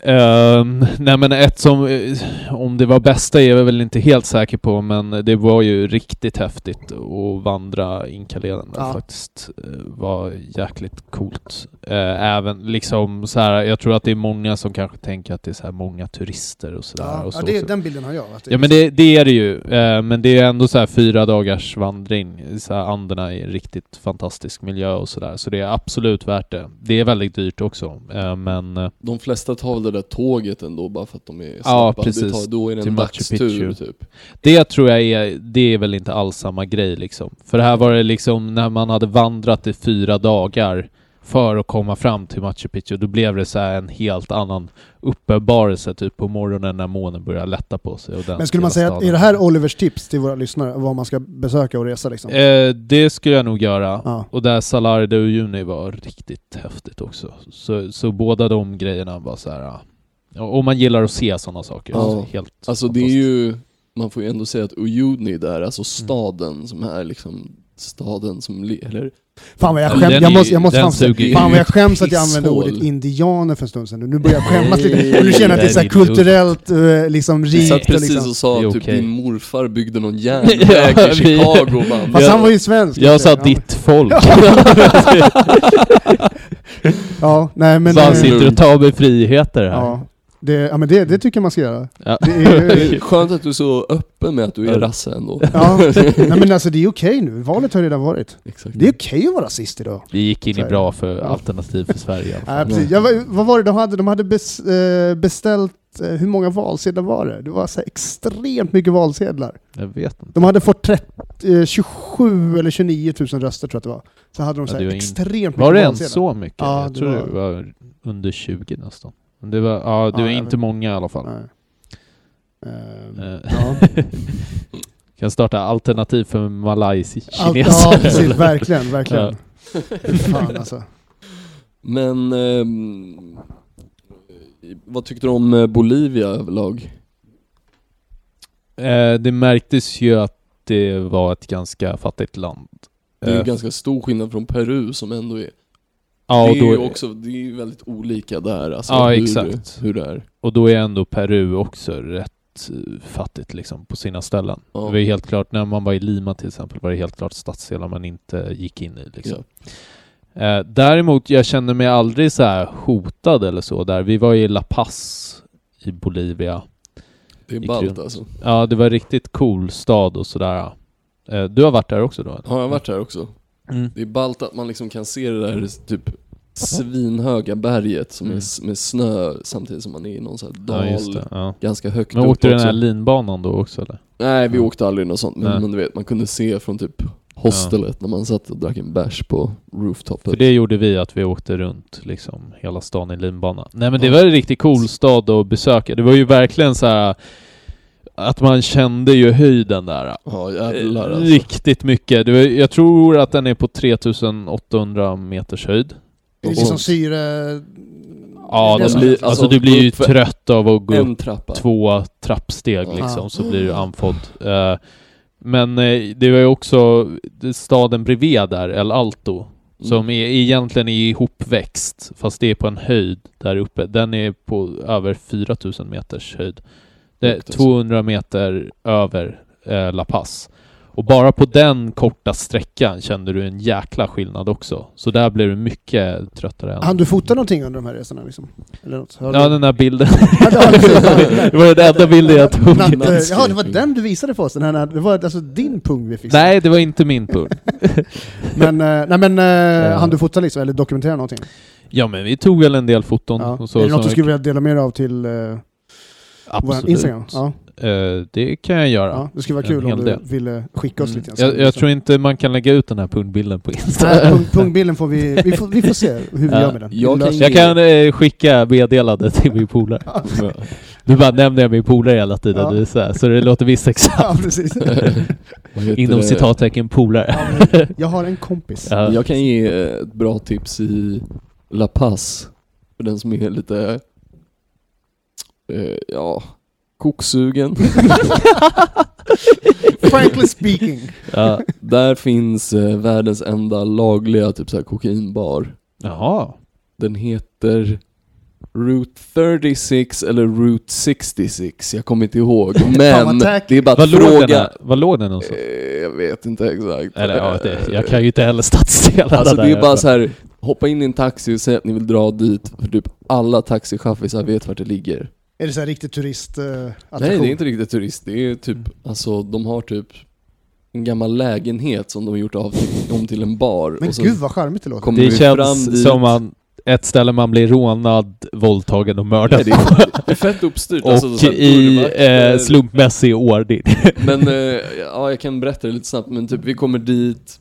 S3: Ehm, nej men ett som, eh, om det var bästa är jag väl inte helt säker på men det var ju riktigt häftigt att vandra Inkaleden
S1: Ja.
S3: faktiskt. eh, var jäkligt coolt. Eh, även liksom så här, jag tror att det är många som kanske tänker att det är så här många turister och sådär.
S1: Ja,
S3: och så
S1: ja det,
S3: också.
S1: den bilden har jag. Att
S3: Ja men det, det är det ju, eh, men det är ändå så här fyra dagars vandring, så här Anderna i en riktigt fantastisk miljö och sådär, så det är absolut värt det. Det är väldigt dyrt också, eh, men
S2: De flesta tar väl det där tåget ändå bara för att de är snabba.
S3: Ja, precis.
S2: tar, då är det en dagstur typ.
S3: det tror jag är, det är väl inte alls samma grej liksom. För här var det liksom när man hade vandrat i fyra dagar för att komma fram till Machu Picchu, då blev det så här en helt annan uppenbarelse typ på morgonen när månen började lätta på sig. Och den
S1: Men skulle man säga att, är det här Olivers tips till våra lyssnare, vad man ska besöka och resa liksom?
S3: Eh, det skulle jag nog göra.
S1: Ja.
S3: Och där Salar de Uyuni var riktigt häftigt också. Så, så båda de grejerna var så här. Och man gillar att se sådana saker.
S2: Ja.
S3: Så Helt
S2: Alltså det är ju, man får ju ändå säga att Uyuni där, alltså staden som är liksom staden som, le- eller
S1: Fan vad jag
S3: Ja,
S1: skäms, jag
S3: är
S1: måste, jag måste fan, fan vad jag skäms att jag använde ordet indianer för en stund sedan. Nu börjar jag skämmas lite. Och nu känner jag att det är så kulturellt eh, liksom
S2: Du
S1: rikt.
S2: satt
S1: och
S2: precis
S1: Liksom.
S2: och sa
S3: är
S2: typ din morfar byggde någon järnväg
S3: Ja,
S2: i Chicago man.
S1: Fast
S3: Jag-
S1: han var ju svensk.
S3: Jag sa ditt folk.
S1: Ja, nej men...
S3: så han
S1: eh,
S3: sitter och tar med friheter här.
S1: ja, det, ja men det, det tycker jag man ska göra.
S3: Ja.
S1: Det är,
S2: Skönt att du är så öppen med att du är
S3: Ja.
S2: rasse ändå.
S1: ja, nej men alltså det är okej nu. Valet har redan varit.
S2: Exakt.
S1: Det är okej att vara rasist idag.
S3: Vi gick in i bra för
S1: Ja.
S3: Alternativ för Sverige.
S1: Nej, precis. Var- vad var det de hade? De hade eh, beställt, eh, hur många valsedlar var det? Det var så extremt mycket valsedlar.
S3: Jag vet inte.
S1: De hade fått 30, eh, 27 eller 29 000 röster tror jag att det var. Så hade de så
S3: Ja,
S1: här
S3: det var in-
S1: extremt
S3: Var
S1: mycket
S3: det
S1: valsedlar.
S3: ens så mycket?
S1: Ja,
S3: jag
S1: det
S3: tror
S1: var-
S3: det var under 20 nästan. Det var, ja, det
S1: Ja, jag
S3: inte
S1: vet.
S3: många i alla fall.
S1: Nej.
S3: Eh,
S1: ja.
S3: kan starta alternativ för
S1: Allt,
S3: malajkineser.
S1: ja, precis. Verkligen, verkligen. Fan alltså.
S2: Men ehm, vad tyckte du om eh, Bolivia överlag?
S3: Eh, det märktes ju att det var ett ganska fattigt land.
S2: Det är ju
S3: Eh,
S2: ganska stor skillnad från Peru som ändå är...
S3: ja,
S2: det är ju också, det är ju väldigt olika där alltså
S3: Ja,
S2: hur,
S3: exakt.
S2: hur det är.
S3: och då är ändå Peru också rätt eh, fattigt liksom på sina ställen.
S2: Ja.
S3: Det var ju helt klart, när man var i Lima till exempel, var det helt klart stadsdelar man inte gick in i liksom. Eh, däremot, jag kände mig aldrig så här hotad eller så där. Vi var i La Paz i Bolivia.
S2: Det är ballt alltså.
S3: Ja, det var en riktigt cool stad och sådär. Eh, du har varit där också då?
S2: Har jag varit här också?
S3: Mm.
S2: Det är ballt att man liksom kan se det där typ svinhöga berget som
S3: Mm.
S2: är med snö samtidigt som man är i någon sån här dal
S3: Ja, det. Ja.
S2: ganska högt
S3: Men
S2: upp
S3: åkte du den här linbanan då också eller?
S2: Nej vi
S3: Ja.
S2: åkte aldrig något sånt men, men du vet man kunde se från typ hostelet när man satt och drack en bärs på rooftopen.
S3: För det gjorde vi, att vi åkte runt liksom hela stan i linbana. Nej men det var en riktigt cool stad att besöka. Det var ju verkligen så här att man kände ju höjden där.
S2: Ja jävlar
S3: Eh,
S2: alltså.
S3: Riktigt mycket. Jag tror att den är på 3800 meters höjd.
S1: Det är
S2: Och-
S1: liksom syre...
S3: Ja,
S1: det
S3: det
S1: som-
S2: blir-
S3: alltså,
S2: alltså,
S3: du blir ju trött av att gå upp
S2: trappa.
S3: två trappsteg liksom,
S1: Ja.
S3: så blir du andfådd. Eh, men eh, det var ju också staden bredvid där, El Alto, som
S2: Mm.
S3: är egentligen är ihopväxt, fast det är på en höjd där uppe. Den är på över 4000 meters höjd. Det är
S2: Högt alltså.
S3: 200 meter över eh, La Paz. Och bara på den korta sträckan kände du en jäkla skillnad också. Så där blev du mycket tröttare. Än.
S1: Han du fota någonting under de här resorna liksom? Eller något?
S3: Ja,
S1: du-
S3: den där bilden.
S1: Det var-
S3: den enda bilden jag tog.
S1: Jaha, det var den du visade för oss? Den här, det var alltså din pung vi fick.
S3: Nej, det var inte min punkt.
S1: Men, eh, nej, men eh,
S3: Ja.
S1: han du fota liksom, eller dokumentera någonting?
S3: Ja, men vi tog väl en del foton.
S1: Ja.
S3: Och så,
S1: är det något du skulle vilja dela med dig av till vår
S3: Absolut.
S1: Instagram? Ja,
S3: Eh, det kan jag göra.
S1: ja, det skulle vara kul om du
S3: del.
S1: ville skicka oss
S3: Mm.
S1: lite.
S3: Jag, jag tror inte man kan lägga ut den här pungbilden på Insta.
S1: Nej, pung, pungbilden får vi, vi får, vi får se hur vi
S3: Ja.
S1: gör med den.
S2: Jag kan
S3: Jag kan eh, skicka meddelande till min polare. Du bara nämner jag min polare hela tiden,
S1: Ja.
S3: det är så, här, så det låter.
S2: Vad heter
S3: Inom
S2: det?
S3: citattecken polare.
S1: Jag har en kompis.
S3: Ja.
S2: Jag kan ge ett bra tips i La Paz. För den som är lite, eh, ja, koksugen.
S1: Frankly speaking.
S3: Ja.
S2: Där finns eh, världens enda lagliga typ så här kokainbar.
S3: Jaha.
S2: Den heter Route 36 eller Route 66, jag kommer inte ihåg. Men det är bara att
S3: Vad låg, den
S2: fråga.
S3: här, vad låg den någonstans?
S2: Eh, jag vet inte exakt.
S3: Eller ja, det,
S2: Eh,
S3: jag kan ju inte heller stadsdelarna
S2: Alltså
S3: där.
S2: det är bara så här. hoppa in i en taxi och säg att ni vill dra dit, för typ alla taxichaffisar vet vart det ligger.
S1: Är det så här riktigt turist uh,
S2: Nej det är inte riktigt turist, det är typ, alltså de har typ en gammal lägenhet som de har gjort av till, om till en bar.
S1: Men
S2: och så
S1: gud vad charmigt det låter.
S2: kommer
S3: Det
S2: vi fram
S3: känns
S2: dit.
S3: som man, ett ställe man blir rånad, våldtagen och mördad
S2: Nej, det, är, det är fett uppstyrt. alltså,
S3: Och
S2: så här
S3: i
S2: dörrvakter.
S3: eh, slumpmässig ordning.
S2: Men eh, ja, jag kan berätta det lite snabbt, men typ vi kommer dit,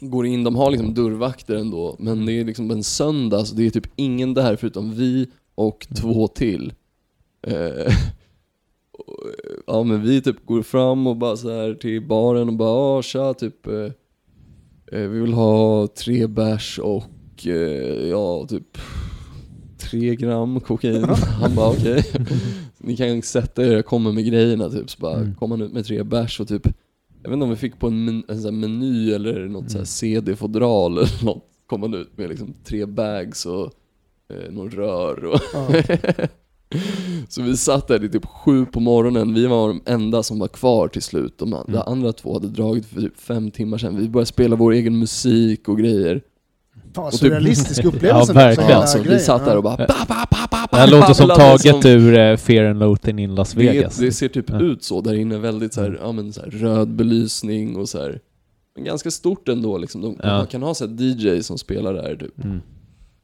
S2: går in, de har liksom dörrvakter ändå, men det är liksom en söndag så det är typ ingen där förutom vi och två till. Eh, och, ja men vi typ går fram och bara så här till baren och bara ah, tja typ eh, eh, Vi vill ha tre bärs och eh, ja typ tre gram kokain. Han bara okej. Ni kan sätta er, jag kommer med grejerna typ. Så bara
S3: Mm.
S2: kom han ut med tre bärs och typ Jag vet inte om vi fick på en, men, en sån meny eller något så här
S3: Mm.
S2: CD-fodral eller något. Kom han ut med liksom tre bags och eh, någon rör och. Så vi satt där till typ sju på morgonen, vi var de enda som var kvar till slut. De andra,
S3: Mm.
S2: andra två hade dragit för typ fem timmar sedan. Vi började spela vår egen musik och grejer.
S1: Fan
S2: Och typ-
S1: surrealistisk
S3: Ja,
S1: upplevelse.
S3: verkligen.
S2: Ja,
S1: hela
S2: alltså, vi satt där och bara
S1: Ja.
S2: ba, ba, ba, ba,
S3: Det här
S2: ba,
S3: låter som taget
S2: som-
S3: ur eh, Fear and Loathing in Las Vegas.
S2: Det, det ser typ
S3: Ja.
S2: ut så där inne, väldigt så här, ja, men så här, röd belysning och så här. Men ganska stort ändå liksom. De,
S3: Ja.
S2: Man kan ha så här DJ som spelar där typ.
S3: Mm.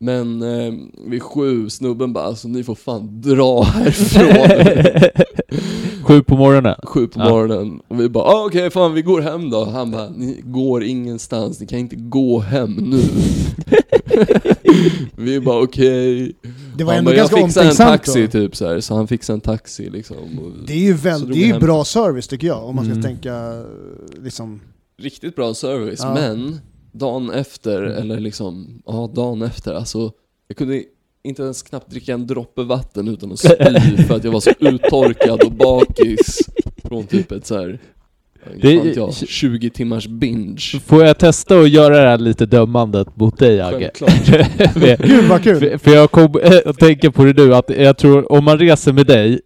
S2: Men eh, vid sju, snubben bara alltså ni får fan dra härifrån.
S3: Sju på morgonen.
S2: sju på
S3: Ja.
S2: morgonen. Och vi bara ah, okej fan vi går hem då. Han bara ni går ingenstans, ni kan inte gå hem nu. vi bara okej.
S1: Det var
S2: Han
S1: ändå
S2: bara, jag
S1: ganska
S2: fixar en taxi
S1: då.
S2: typ så här. så han fixade en taxi liksom. Och
S1: Det är ju, väl, det är ju bra service tycker jag, om man ska
S3: Mm.
S1: tänka liksom...
S2: Riktigt bra service,
S1: Ja.
S2: men dagen efter, eller liksom, ja dagen efter, alltså jag kunde inte ens knappt dricka en droppe vatten utan att spy för att jag var så uttorkad och bakis från typ ett så här,
S3: Det-
S2: jag, 20 timmars binge.
S3: Får jag testa att göra det här lite dömandet mot dig Agge?
S1: Gud vad kul!
S3: för, för jag kom äh, att tänka på det nu, att jag tror om man reser med dig,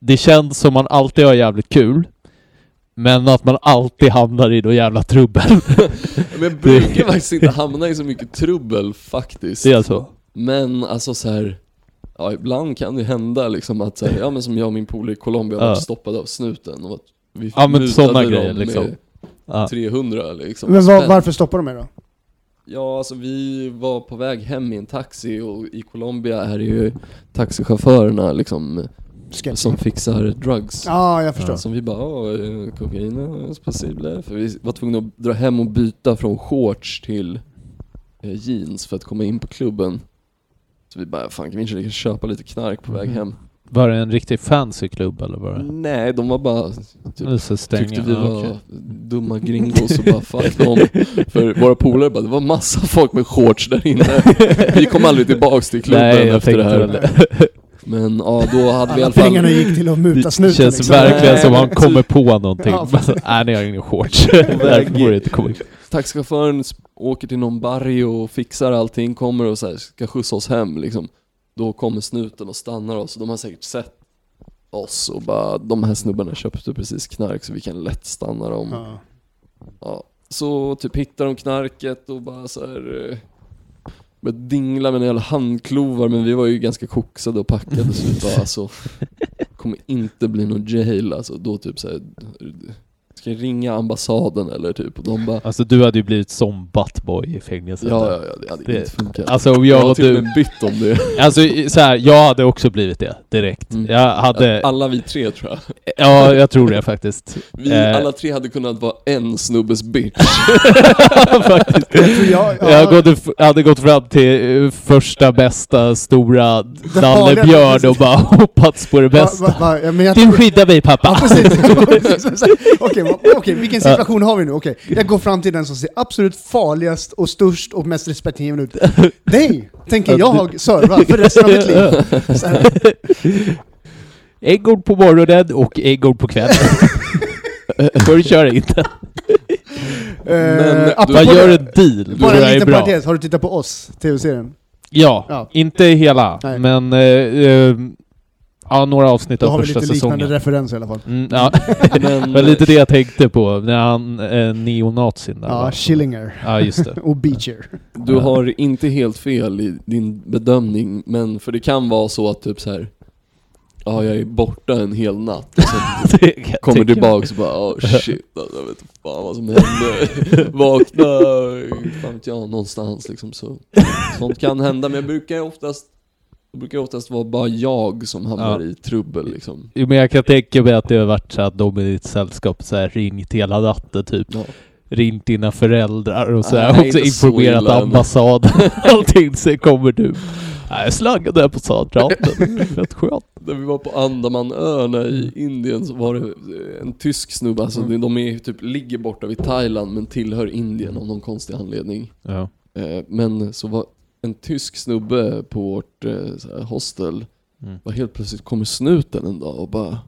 S3: det känns som man alltid har jävligt kul, men att man alltid hamnar i någon jävla trubbel.
S2: Men jag brukar faktiskt inte hamna i så mycket trubbel faktiskt.
S3: Det är så?
S2: Men alltså så här. Ja, ibland kan det hända liksom att så här, ja men som jag och min polare i Colombia
S3: Ja.
S2: var stoppade av snuten och att vi
S3: Ja, men såna grejer, liksom.
S2: med
S3: Ja.
S2: 300 liksom.
S1: Men var, varför stoppar de er då?
S2: Ja, alltså vi var på väg hem i en taxi och i Colombia är det ju taxichaufförerna liksom
S1: Sketch.
S2: som fixar drugs.
S1: Ja, jag förstår.
S2: Som vi bara, ja, eh, kokain är possible. För vi var tvungna att dra hem och byta från shorts till eh, jeans för att komma in på klubben. Så vi bara, fan kan vi inte köpa lite knark på väg
S3: Mhm.
S2: hem?
S3: Var det en riktig fancy klubb eller var det?
S2: Nej, de var bara, typ,
S3: Så stänga.
S2: tyckte vi
S3: ja,
S2: var
S3: okej.
S2: dumma gringos och bara fuck dem. För våra polare bara, det var massa folk med shorts där inne. Vi kom aldrig tillbaks till klubben
S3: Nej,
S2: efter det här.
S3: det.
S2: Men ja, då hade vi i
S1: Alla
S2: fall...
S1: pengarna gick till att muta
S3: Det
S1: snuten
S3: känns
S1: liksom.
S3: verkligen
S2: Nej,
S3: som han kommer på någonting.
S1: Ja, precis.
S3: Nej, ni har ingen shorts. Därför får det inte komma.
S2: Taxichauffören åker till någon barrio och fixar allting, kommer och så här, ska skjutsa oss hem liksom. Då kommer snuten och stannar oss och de har säkert sett oss och bara de här snubbarna köpte precis knark så vi kan lätt stanna dem.
S1: Ja.
S2: Ja, så typ hittar de knarket och bara så här. Började dingla med en jävla handklovar men vi var ju ganska koksade och packade så vi bara alltså kommer inte bli någon jail alltså. Då typ såhär, ska jag ringa ambassaden eller typ? Och de bara
S3: Alltså du hade ju blivit som buttboy i fängelset.
S2: Ja, ja, ja, det hade
S3: Det-
S2: inte funkat.
S3: Alltså om
S2: jag
S3: jag och du...
S2: bytt om det.
S3: Alltså så här, jag hade också blivit det direkt.
S2: Mm.
S3: Jag hade...
S2: Alla vi tre tror jag.
S3: Ja, jag tror det faktiskt.
S2: Vi
S3: Eh.
S2: alla tre hade kunnat vara en snubbes bitch.
S3: faktiskt.
S1: jag, ja,
S3: Jag hade, hade gått fram till eh, första bästa stora
S1: farliga-
S3: nallebjörn och bara hoppats på det
S1: Va,
S3: bästa.
S1: va, va, ja, men jag,
S3: Du skyddar mig
S1: Ja,
S3: pappa!
S1: precis. Okej, okej, vilken situation har vi nu? Okej, jag går fram till den som ser absolut farligast och störst och mest respektingivande ut. Dig tänker jag serva för resten av mitt liv.
S3: Gång på morgonen och gång på kvällen. Får du köra inte.
S2: Men
S3: Man gör
S1: det,
S3: en deal,
S1: Bara en liten
S3: bra.
S1: parentes, har du tittat på oss, tv-serien?
S3: Ja,
S1: Ja.
S3: inte hela,
S1: Nej.
S3: men eh, eh, ja, några avsnitt
S1: Då
S3: av
S1: har vi
S3: första
S1: lite liknande
S3: säsongen.
S1: referens i alla fall.
S3: Mm, ja.
S2: Men,
S3: det var lite det jag tänkte på, när han, eh, neonazin där
S1: Ja,
S3: va?
S1: Schillinger.
S3: Ja, just det.
S1: Och Beecher.
S2: Du har inte helt fel i din bedömning, men för det kan vara så att typ så här. Ja, jag är borta en hel natt och sen
S3: jag
S2: kommer tillbaks och bara oh shit, alltså, jag vet inte fan vad som hände. Vakna, fan vet jag, någonstans liksom så. Sånt kan hända, men jag brukar oftast det brukar oftast vara bara jag som hamnar
S3: Ja.
S2: i trubbel liksom.
S3: Jo, men jag kan tänka mig att det har varit så att de i ditt sällskap så här ringt hela natten typ.
S2: Ja.
S3: Ringt dina föräldrar och så här,
S2: inte så
S3: informerat ambassaden. Allting, sen kommer du. Nej, jag slangade där på är Fett skönt.
S2: När vi var på Andamanöarna i Indien så var det en tysk snubbe, alltså
S1: Mm.
S2: de är typ, ligger borta vid Thailand men tillhör Indien av någon konstig anledning.
S3: Ja.
S2: Eh, Men så var en tysk snubbe på vårt eh, här, hostel,
S3: Mm.
S2: var helt plötsligt kommer snuten en dag och bara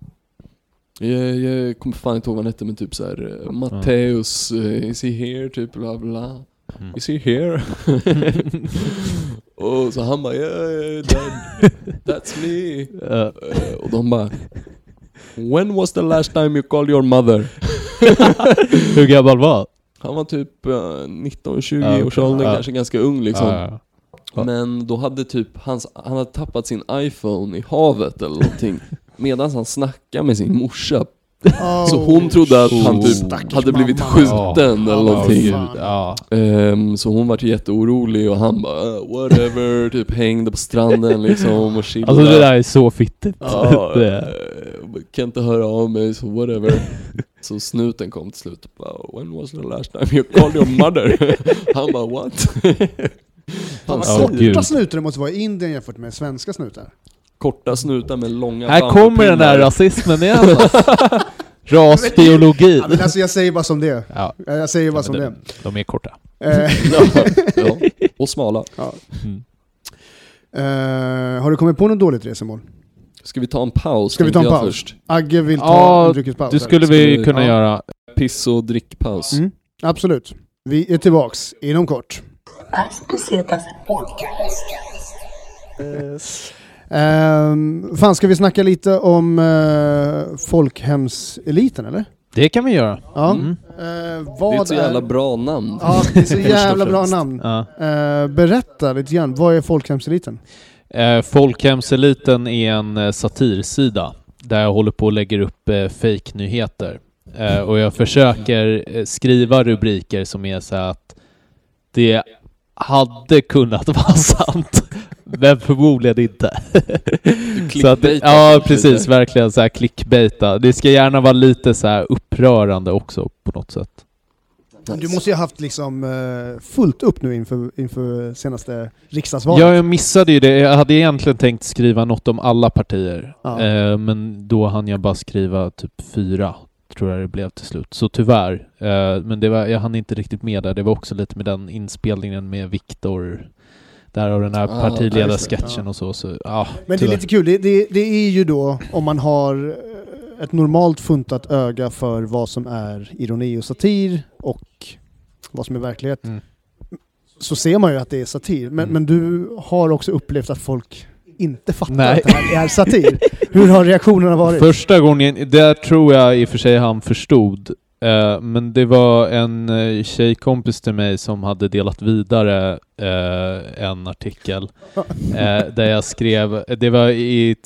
S2: jag, jag kommer fan inte ihåg vad han hette men typ såhär Matteus, eh, is he here? Typ bla bla.
S3: Mm.
S2: Is he here? och så han bara yeah, yeah that, that's me. Eh, och de bara When was the last time you called your mother?
S3: Hur gammal var
S2: Han var typ eh, 19-20
S3: Ja,
S2: års ålder, kanske ganska ung liksom.
S3: Ja.
S2: Men då hade typ hans, han hade tappat sin iPhone i havet eller någonting Medan han snackade med sin morsa Så hon trodde att han typ hade blivit
S1: mamma.
S2: skjuten
S1: Ja,
S2: eller någonting.
S3: Ja.
S2: Ehm, Så hon vart jätteorolig och han bara "Uh, whatever, typ hängde på stranden liksom och chillade
S3: Alltså det där är så fittigt.
S2: Ja, eh, kan inte höra av mig så whatever Så snuten kom till slut och bara When was the last time you called your mother? Han bara what?
S1: Fan
S3: Ja,
S1: vad
S3: gud.
S1: korta snutar det måste vara i Indien jämfört med svenska snutar.
S2: Korta snutar med långa
S3: Här kommer den där rasismen igen alltså. Rasbiologin.
S1: Ja, men alltså jag säger bara som det är.
S3: Ja,
S1: Jag säger bara som det är.
S3: de är korta.
S1: Eh,
S2: ja, ja, och smala.
S3: Mm.
S1: eh, har du kommit på något dåligt resmål?
S2: Ska vi ta en paus?
S1: Ska vi ta en
S2: tänkte jag
S1: paus?
S2: Först.
S1: Agge vill ta
S3: Ja,
S1: en dryckespaus.
S3: Det skulle
S2: vi-
S3: kunna
S1: ja.
S3: göra.
S2: Piss och drickpaus.
S1: Mm, absolut. Vi är tillbaks inom kort.
S4: As Pesetas Podcast.
S1: Um, fan, ska vi snacka lite om uh, folkhemseliten eller?
S3: Det kan vi göra.
S1: Ja.
S3: Mm.
S1: Eh, vad
S2: Det är ett så jävla bra namn.
S1: Ja, det är så jävla bra namn.
S3: Ja.
S1: Eh, berätta lite grann, vad är folkhemseliten?
S3: Eh, Folkhemseliten är en satirsida där jag håller på och lägger upp eh, fake-nyheter. Eh, och jag försöker skriva rubriker som är så att det hade kunnat vara sant, men förmodligen inte. så att, ja,
S2: lite.
S3: precis. Verkligen så här clickbaita. Det ska gärna vara lite så här upprörande också på något sätt.
S1: Du måste ju ha haft liksom eh, fullt upp nu inför, inför senaste riksdagsvalet.
S3: Ja, jag missade ju det. Jag hade egentligen tänkt skriva något om alla partier.
S1: Ja.
S3: Eh, men då hann jag bara skriva typ fyra, tror jag det blev till slut. Så tyvärr. Eh, men det var, jag hann inte riktigt med där. Det var också lite med den inspelningen med Viktor. Där och den här
S2: Ah,
S3: partiledarsketchen
S1: ja.
S3: och så. så ja,
S1: Men det är lite kul, det, det, det är ju då om man har eh, ett normalt funtat öga för vad som är ironi och satir och vad som är verklighet.
S3: Mm.
S1: Så ser man ju att det är satir. Men,
S3: Mm.
S1: men du har också upplevt att folk inte fattar
S3: Nej.
S1: att det här är satir. Hur har reaktionerna varit?
S3: Första gången, där tror jag i och för sig han förstod Eh, men det var en uh, tjejkompis till mig som hade delat vidare eh, en artikel eh, där jag skrev, det var i,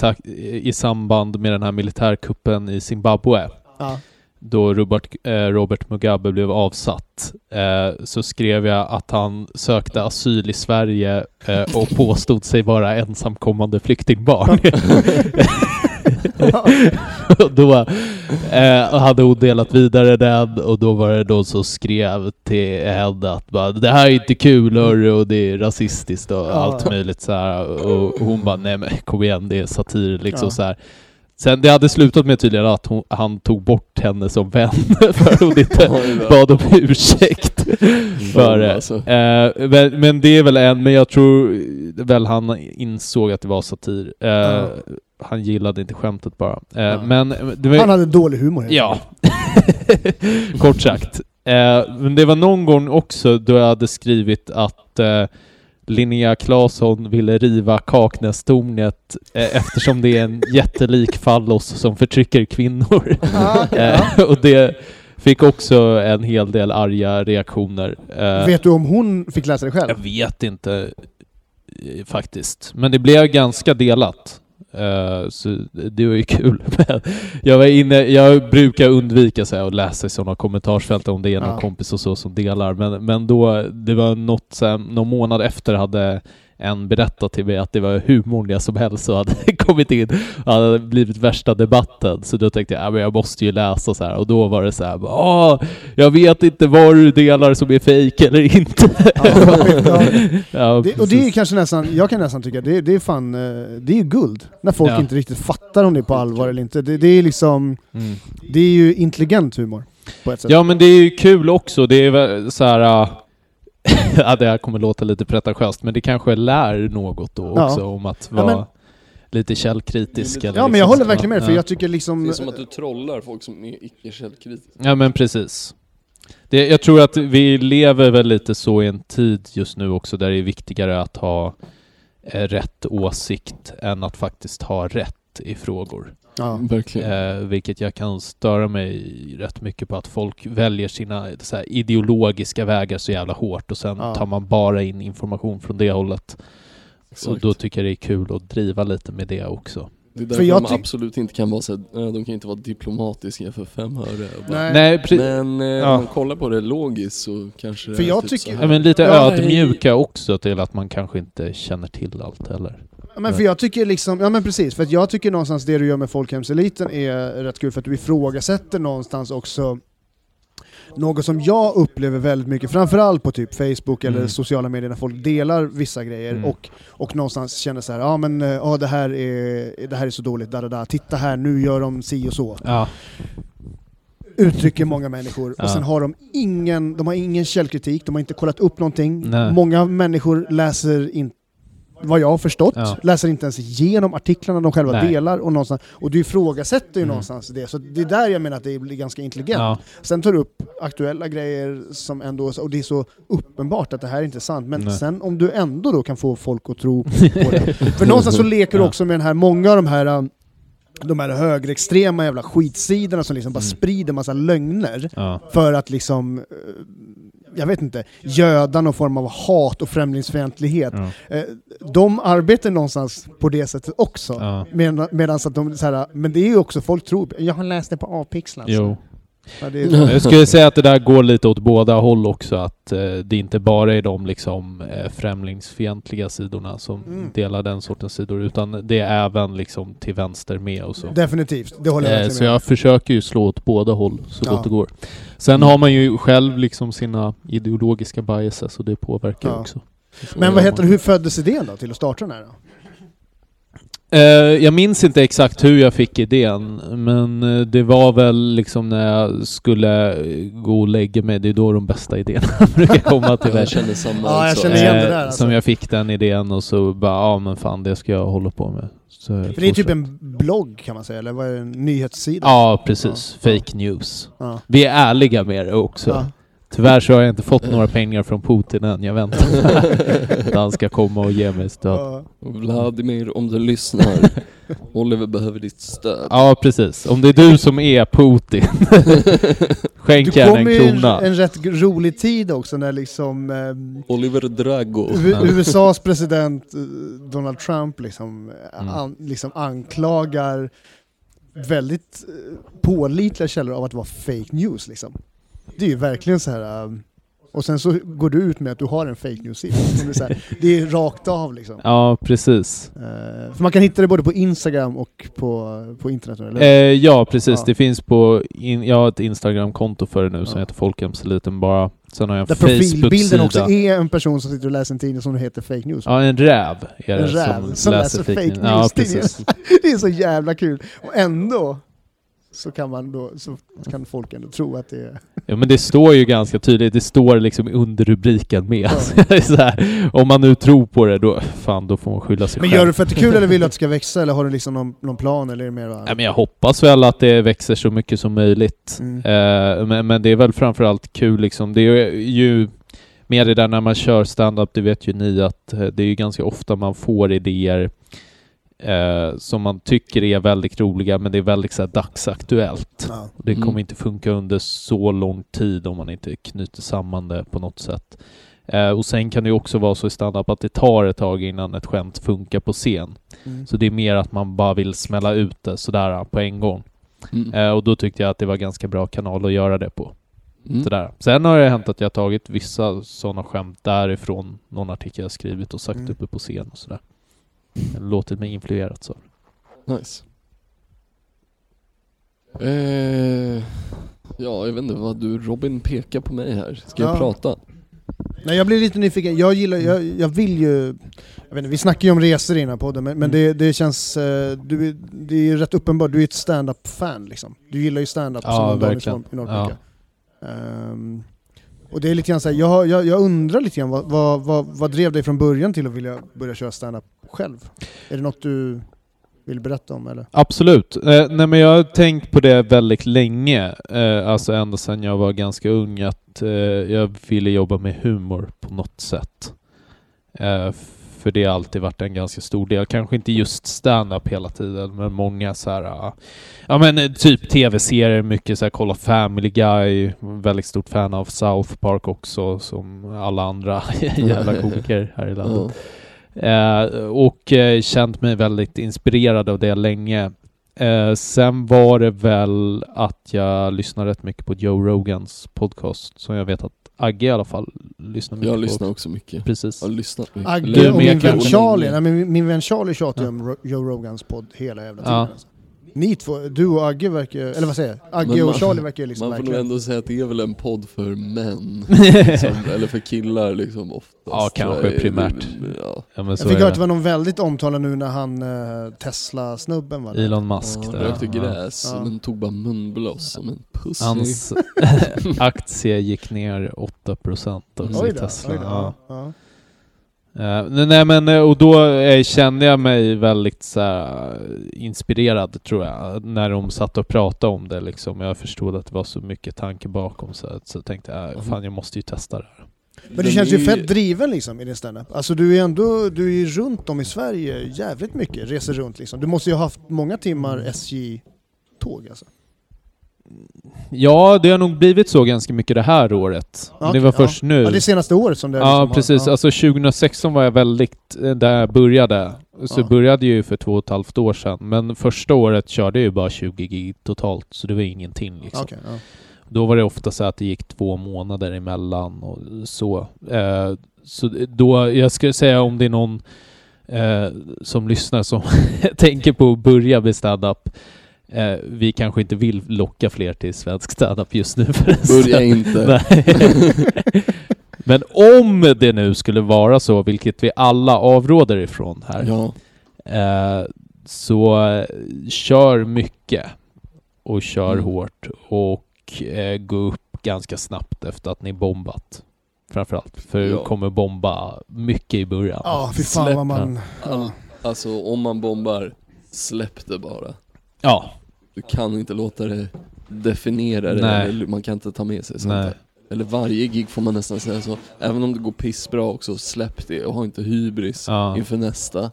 S3: i samband med den här militärkuppen i Zimbabwe
S1: Ja.
S3: Då Robert, eh, Robert Mugabe blev avsatt eh, så skrev jag att han sökte asyl i Sverige eh, och påstod sig vara ensamkommande flyktingbarn. då hade hon delat vidare den och då var det någon som skrev till henne att bara, det här är inte kul hörru och det är rasistiskt och allt möjligt så här. Och hon bara, nej men kom igen det är satir liksom så här. Sen det hade slutat med tydligen att hon, han tog bort henne som vän för hon inte bad om ursäkt för det.
S2: Alltså.
S3: Eh, men, men det är väl en, men jag tror väl han insåg att det var satir. Eh,
S1: Ja.
S3: Han gillade inte skämtet bara. Eh,
S1: Ja.
S3: Men det var,
S1: Han hade dålig humor.
S3: Ja, kort sagt. Eh, men det var någon gång också då jag hade skrivit att eh, Linnea Claesson ville riva Kaknästornet eh, eftersom det är en jättelik fallos som förtrycker kvinnor.
S1: Ja.
S3: Eh, och det fick också en hel del arga reaktioner. Eh,
S1: Vet du om hon fick läsa det själv?
S3: jag vet inte eh, faktiskt. Men det blev ganska delat. Eh, så det var ju kul. Men jag, var inne, jag brukar undvika så här, att läsa i sådana kommentarsfält om det är någon
S1: Ja.
S3: kompis och så som delar. Men, men då, det var något, så här, någon månad efter hade en berättat till mig att det var hur många som helst som hade kommit in och hade blivit värsta debatten. Så då tänkte jag, ja, men jag måste ju läsa så här. Och då var det så här, Åh, jag vet inte vad du delar som är fake eller inte.
S1: Ja, Det, och det är kanske nästan, jag kan nästan tycka, det, det är fan, eh, det är ju guld. När folk
S3: Ja.
S1: inte riktigt fattar om det är på allvar eller inte. Det, det är liksom,
S3: Mm.
S1: det är ju intelligent humor.
S3: Ja men det är ju kul också, det är så här. ja, det här kommer låta lite pretentiöst, men det kanske lär något då
S1: Ja.
S3: också om att
S1: Ja,
S3: vara
S1: men-
S3: lite källkritisk.
S2: Ja,
S3: eller
S1: Ja men jag
S3: liksom
S1: håller verkligen med för
S3: Ja.
S1: jag tycker liksom...
S2: Det är som att du trollar folk som är icke-källkritiska.
S3: Ja men precis. Det, jag tror att vi lever väl lite så i en tid just nu också där det är viktigare att ha eh, rätt åsikt än att faktiskt ha rätt i frågor.
S1: Ja.
S2: Verkligen.
S3: Eh, vilket jag kan störa mig rätt mycket på att folk väljer sina så här, ideologiska vägar så jävla hårt och sen
S1: Ja.
S3: tar man bara in information från det hållet. Och
S2: Exakt.
S3: då tycker jag det är kul att driva lite med det också.
S2: Det är
S1: För
S2: därför
S1: jag
S2: de absolut inte kan vara så här, "Nej, de kan inte vara diplomatiska för fem öre. och
S1: Nej.
S2: Men eh,
S3: Ja.
S2: om man kollar på det logiskt så kanske det
S1: För
S2: är
S1: jag
S2: typ
S1: tycker-
S2: så här.
S3: ja, men lite ödmjuka också till att man kanske inte känner till allt heller.
S1: Men för jag tycker liksom, ja men precis, för att jag tycker någonstans det du gör med folkhemseliten är rätt kul för att du ifrågasätter någonstans också något som jag upplever väldigt mycket, framförallt på typ Facebook eller
S3: Mm.
S1: sociala medier när folk delar vissa grejer
S3: Mm.
S1: och, och någonstans känner så här, ja men eh, ja, det, här är, det här är så dåligt, da, da, da. titta här, nu gör de si och så.
S3: Ja,
S1: Uttrycker många människor
S3: Ja.
S1: och sen har de ingen, de har ingen källkritik, de har inte kollat upp någonting.
S3: Nej.
S1: Många människor läser inte vad jag har förstått,
S3: Ja.
S1: läser inte ens igenom artiklarna de själva
S3: Nej.
S1: delar och, någonstans, och du ifrågasätter ju
S3: Mm.
S1: någonstans det. Så det är där jag menar att det blir ganska intelligent.
S3: ja,
S1: Sen tar du upp aktuella grejer som ändå, och det är så uppenbart att det här är inte sant, men
S3: Nej.
S1: sen om du ändå då kan få folk att tro på det. För någonstans så leker du också med den här, många av de här um, de här högerextrema jävla skitsidorna som liksom bara
S3: Mm.
S1: sprider massa lögner
S3: ja.
S1: för att liksom, eh, jag vet inte, göda någon form av hat och främlingsfientlighet.
S3: ja.
S1: Eh, De arbetar någonstans på det sättet också.
S3: ja.
S1: Med, medan att de så här, men det är ju också, folk tror, jag har läst det på A-pixlar.
S3: Jag skulle säga att det där går lite åt båda håll också, att eh, det inte bara är de liksom eh, främlingsfientliga sidorna som
S1: Mm.
S3: delar den sortens sidor, utan det är även liksom till vänster med och så.
S1: definitivt, det håller jag
S3: Eh, så
S1: med om.
S3: jag försöker ju slå åt båda håll så
S1: Ja.
S3: gott det går. Sen har man ju själv liksom sina ideologiska biases och det påverkar
S1: Ja.
S3: också.
S1: Men vad heter hur föddes idén då till att starta den här då?
S3: Eh, jag minns inte exakt hur jag fick idén, men eh, det var väl liksom när jag skulle eh, gå och lägga mig, det är då de bästa idéerna brukar komma till mig.
S2: Jag samma
S1: Ja, jag känner igen det
S3: Eh,
S1: där, alltså.
S3: Som jag fick den idén och så bara, ja men fan det ska jag hålla på med. Så
S1: För det är typ
S3: fortsatte.
S1: en blogg kan man säga, eller vad är det, en nyhetssida?
S3: Ja, precis. Fake news.
S1: Ja.
S3: Vi är ärliga med det också. Tyvärr så har jag inte fått några pengar från Putin än. Jag väntar att han ska komma och ge mig stöd.
S2: Vladimir, om du lyssnar. Oliver behöver ditt stöd.
S3: Ja, precis. Om det är du som är Putin, skänk
S1: Du kommer
S3: en krona.
S1: en rätt rolig tid också när liksom ehm,
S2: Oliver Drago.
S1: USAs president eh, Donald Trump liksom, eh,
S3: Mm.
S1: an, liksom anklagar väldigt eh, pålitliga källor av att vara fake news liksom. Det är ju verkligen så här. um, och sen så går du ut med att du har en fake news-sida. Det, är så här, det är rakt av liksom.
S3: Ja, precis.
S1: Eh, för man kan hitta det både på Instagram och på, på internet eller?
S3: Eh, ja, precis.
S1: Ja.
S3: Det finns på... In, jag har ett Instagram-konto för det nu som
S1: Ja.
S3: heter Folkhemseliten bara. Sen har jag en
S1: Där profilbilden också är en person som sitter och läser en tidning som heter fake news.
S3: Ja, en räv är det
S1: En räv
S3: som,
S1: som
S3: läser
S1: läser
S3: fake
S1: fake
S3: news. Ja, precis.
S1: Det är så jävla kul. Och ändå så kan man då, så kan folk ändå tro att det är...
S3: Ja men det står ju ganska tydligt, det står liksom under rubriken med. här, om man nu tror på det, då, fan, då får man skylla sig
S1: Men
S3: själv.
S1: gör du för att det är kul eller vill du att det ska växa eller har du liksom någon, någon plan eller är det mer bara...
S3: Ja, men jag hoppas väl att det växer så mycket som möjligt.
S1: Mm.
S3: Eh, men, men det är väl framförallt kul liksom. Det är ju med det där när man kör stand-up, det vet ju ni att eh, det är ju ganska ofta man får idéer eh, som man tycker är väldigt roliga, men det är väldigt så här, dagsaktuellt.
S1: Ja.
S3: Och Det
S2: Mm.
S3: kommer inte funka under så lång tid om man inte knyter samman det på något sätt. Eh, och sen kan det också vara så i stand-up att det tar ett tag innan ett skämt funkar på scen.
S1: Mm.
S3: Så det är mer att man bara vill smälla ut det sådär på en gång.
S2: Mm.
S3: Eh, och då tyckte jag att det var ganska bra kanal att göra det på.
S2: Mm.
S3: Sådär. Sen har det hänt att jag tagit vissa sådana skämt därifrån någon artikel jag skrivit och sagt
S1: Mm.
S3: uppe på scen och sådär. Låtit mig influerat så.
S2: Nice. Eh, ja, jag vet inte vad du, Robin pekar på mig här. Ska jag
S1: Ja.
S2: prata?
S1: Nej jag blir lite nyfiken, jag gillar, jag, jag vill ju... Jag vet inte, vi snackar ju om resor i den här podden men, men det, det känns... eh, Du, är- det är ju rätt uppenbart, du är ett stand-up-fan liksom. Du gillar ju stand-up
S3: Ja,
S1: som en
S3: verkligen.
S1: form enormt
S3: Ja.
S1: mycket. Ehm, och det är lite grann såhär, jag, jag, jag undrar lite grann vad, vad, vad, vad drev dig från början till att vilja börja köra stand-up själv? Är det något du vill berätta om eller?
S3: Absolut. Eh, nej men jag har tänkt på det väldigt länge, eh, alltså ända sedan jag var ganska ung, att eh, jag ville jobba med humor på något sätt. Eh, för det har alltid varit en ganska stor del, kanske inte just stand-up hela tiden, men många så här, ah, ja men eh, typ tv-serier, mycket så här kolla Family Guy, väldigt stort fan av South Park också, som alla andra jävla komiker här i landet. Eh, och eh, känt mig väldigt inspirerad av det länge. Eh, sen var det väl att jag lyssnade rätt mycket på Joe Rogans podcast, som jag vet att Agge i alla fall lyssnar mycket
S2: Jag
S3: på.
S2: lyssnar också mycket.
S3: Precis.
S2: Jag har lyssnat mycket.
S1: Agge
S3: Du
S1: och min vän? Charlie, nej, men min, min vän Charlie tjatar ju
S3: Ja.
S1: om Ro- Joe Rogans podd hela jävla tiden.
S3: Ja.
S1: Alltså. Ni två, du och Agge verkar, eller vad säger jag? Agge
S2: Men
S1: och
S2: man-
S1: Charlie verkar ju liksom
S2: Man får nog
S1: verkligen...
S2: ändå säga att det är väl en podd för män. som, eller för killar liksom oftast.
S3: Ja, kanske primärt.
S2: Ja.
S3: Ja,
S1: Jag fick höra att det var någon väldigt omtalad nu när han uh, Tesla-snubben var där.
S3: Elon Musk
S2: Ja,
S3: där.
S2: rökte gräs,
S1: Ja.
S2: men tog bara munblås som en pussy.
S3: Hans aktie gick ner 8% också
S1: Oj
S3: i
S1: då,
S3: Tesla.
S1: oj då.
S3: Ja.
S1: Ja.
S3: Eh, nej, men eh, och då eh, kände jag mig väldigt så här, inspirerad tror jag, när de satt och pratade om det liksom. Jag förstod att det var så mycket tanke bakom så, så tänkte jag, äh, fan jag måste ju testa det här.
S1: Men du
S2: Den
S1: känns ju fett driven liksom i din standup. Alltså du är ändå, du är ju runt om i Sverige jävligt mycket, reser runt liksom. Du måste ju ha haft många timmar SJ-tåg alltså.
S3: Ja, det har nog blivit så ganska mycket det här året. Men det var först nu.
S1: Ja, det senaste året som det
S3: Ja,
S1: liksom har-
S3: precis.
S1: ja.
S3: Alltså 2016 var jag väldigt, eh, där jag började. Så
S1: Ja.
S3: började ju för två och ett halvt år sedan. Men första året körde jag ju bara 20 gig totalt, så det var ingenting liksom.
S1: Okej, ja.
S3: Då var det ofta så att det gick två månader emellan och så. Eh, så då, jag skulle säga om det är någon eh, som lyssnar som tänker på att börja med standup. Eh, vi kanske inte vill locka fler till svensk standup just nu förresten.
S2: Börja inte.
S3: Men om det nu skulle vara så, vilket vi alla avråder ifrån här,
S2: Ja.
S3: eh, så eh, kör mycket och kör
S2: Mm.
S3: hårt och eh, gå upp ganska snabbt efter att ni bombat. Framförallt, för
S2: Ja.
S3: du kommer bomba mycket i början.
S1: Ja, fy fan vad man...
S2: All, alltså om man bombar, släpp det bara.
S3: Ja,
S2: Du kan inte låta det definiera det, man kan inte ta med sig sånt
S3: nej.
S2: där. eller varje gig får man nästan säga så. Även om det går pissbra också, släpp det och ha inte hybris
S3: Ja.
S2: inför nästa.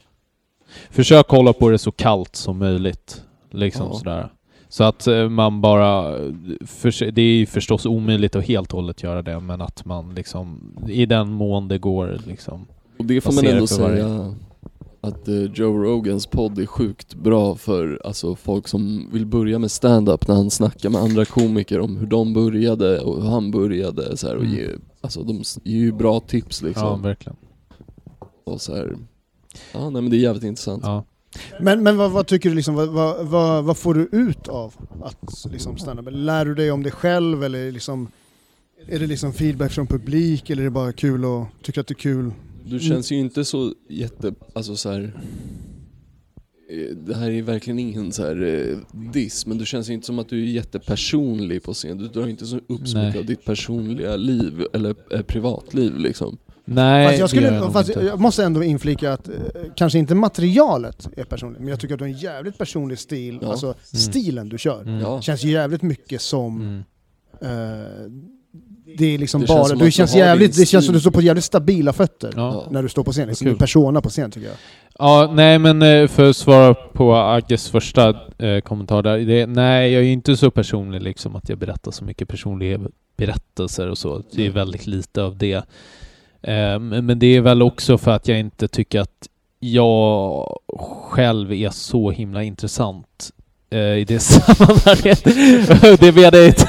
S3: Försök hålla på det så kallt som möjligt. Liksom
S2: Ja.
S3: sådär. Så att eh, man bara... För, det är ju förstås omöjligt att helt och hållet göra det, men att man liksom i den mån det går liksom...
S2: Och det får man ändå
S3: för varje-
S2: säga att eh, Joe Rogans podd är sjukt bra för alltså, folk som vill börja med stand-up när han snackar med andra komiker om hur de började och hur han började så här, och
S3: Mm.
S2: ger, alltså, de ger ju bra tips liksom.
S3: Ja, verkligen.
S2: och så här, ja nej men det är jävligt intressant.
S3: Ja.
S1: Men, men vad, vad tycker du liksom, vad, vad, vad, får du ut av att liksom stanna? Lär du dig om dig själv eller liksom, är det liksom feedback från publik eller är det bara kul och tycker att det är kul?
S2: Du känns ju inte så jätte, alltså så här. eh, Det här är verkligen ingen så här eh, diss, men du känns ju inte som att du är jättepersonlig på scen. Du drar inte så upp så mycket av ditt personliga liv, eller eh, privatliv liksom.
S3: Nej,
S1: Fast jag,
S3: det gör
S1: skulle,
S3: nog
S1: fast
S3: inte.
S1: jag måste ändå inflika att eh, kanske inte materialet är personligt, men jag tycker att du har en jävligt personlig stil.
S2: Ja.
S1: Alltså stilen du kör.
S3: Mm.
S1: Känns ju jävligt mycket som...
S3: Mm.
S1: Eh, det är liksom
S2: Det känns
S1: bara...
S2: som
S1: Du känns
S2: du har
S1: jävligt, det känns som du står på jävligt stabila fötter.
S3: Ja.
S1: När du står på scen, liksom
S3: Kul.
S1: en persona på scen tycker jag.
S3: Ja, nej men eh, för att svara på Agges första eh, kommentar där. Det, nej, jag är inte så personlig liksom att jag berättar så mycket personliga berättelser och så. Det är
S2: Mm.
S3: väldigt lite av det. Eh, men det är väl också för att jag inte tycker att jag själv är så himla intressant i det sammanhanget. det menar jag inte.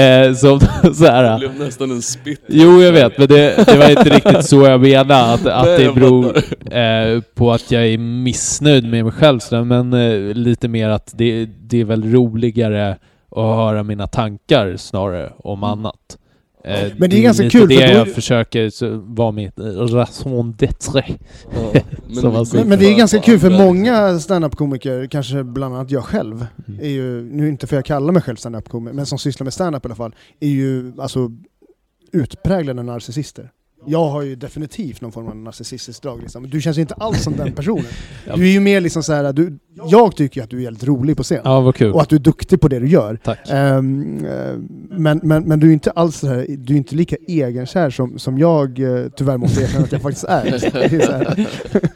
S3: eh, som så här.
S2: Det blev nästan en spit.
S3: Jo, jag vet, men det, det var inte riktigt så jag menade. Att, att det beror eh, på att jag är missnöjd med mig själv, men eh, lite mer att det, det är väl roligare att höra mina tankar snarare om annat. Eh,
S1: Men det är ganska
S3: lite
S1: kul,
S3: det
S1: för då
S3: jag försöker vara mitt eh, raison d'être.
S2: Ja,
S3: säger.
S1: Men, men det är ganska kul för många standup-komiker, kanske bland annat jag själv,
S3: Mm.
S1: är ju, nu inte för jag kallar mig själv standup-komiker, men som sysslar med standup i alla fall, är ju alltså utpräglade narcissister. Jag har ju definitivt någon form av narcissistiskt drag liksom. Du känns ju inte alls som den personen. Du är ju mer liksom så här, du, jag tycker att du är helt rolig på scen.
S3: Ja, vad kul.
S1: Och att du är duktig på det du gör.
S3: Tack.
S1: Eh, men, men, men du är inte alls så här, du är inte lika egenkär som, som jag eh, tyvärr måste erkänna att jag faktiskt är.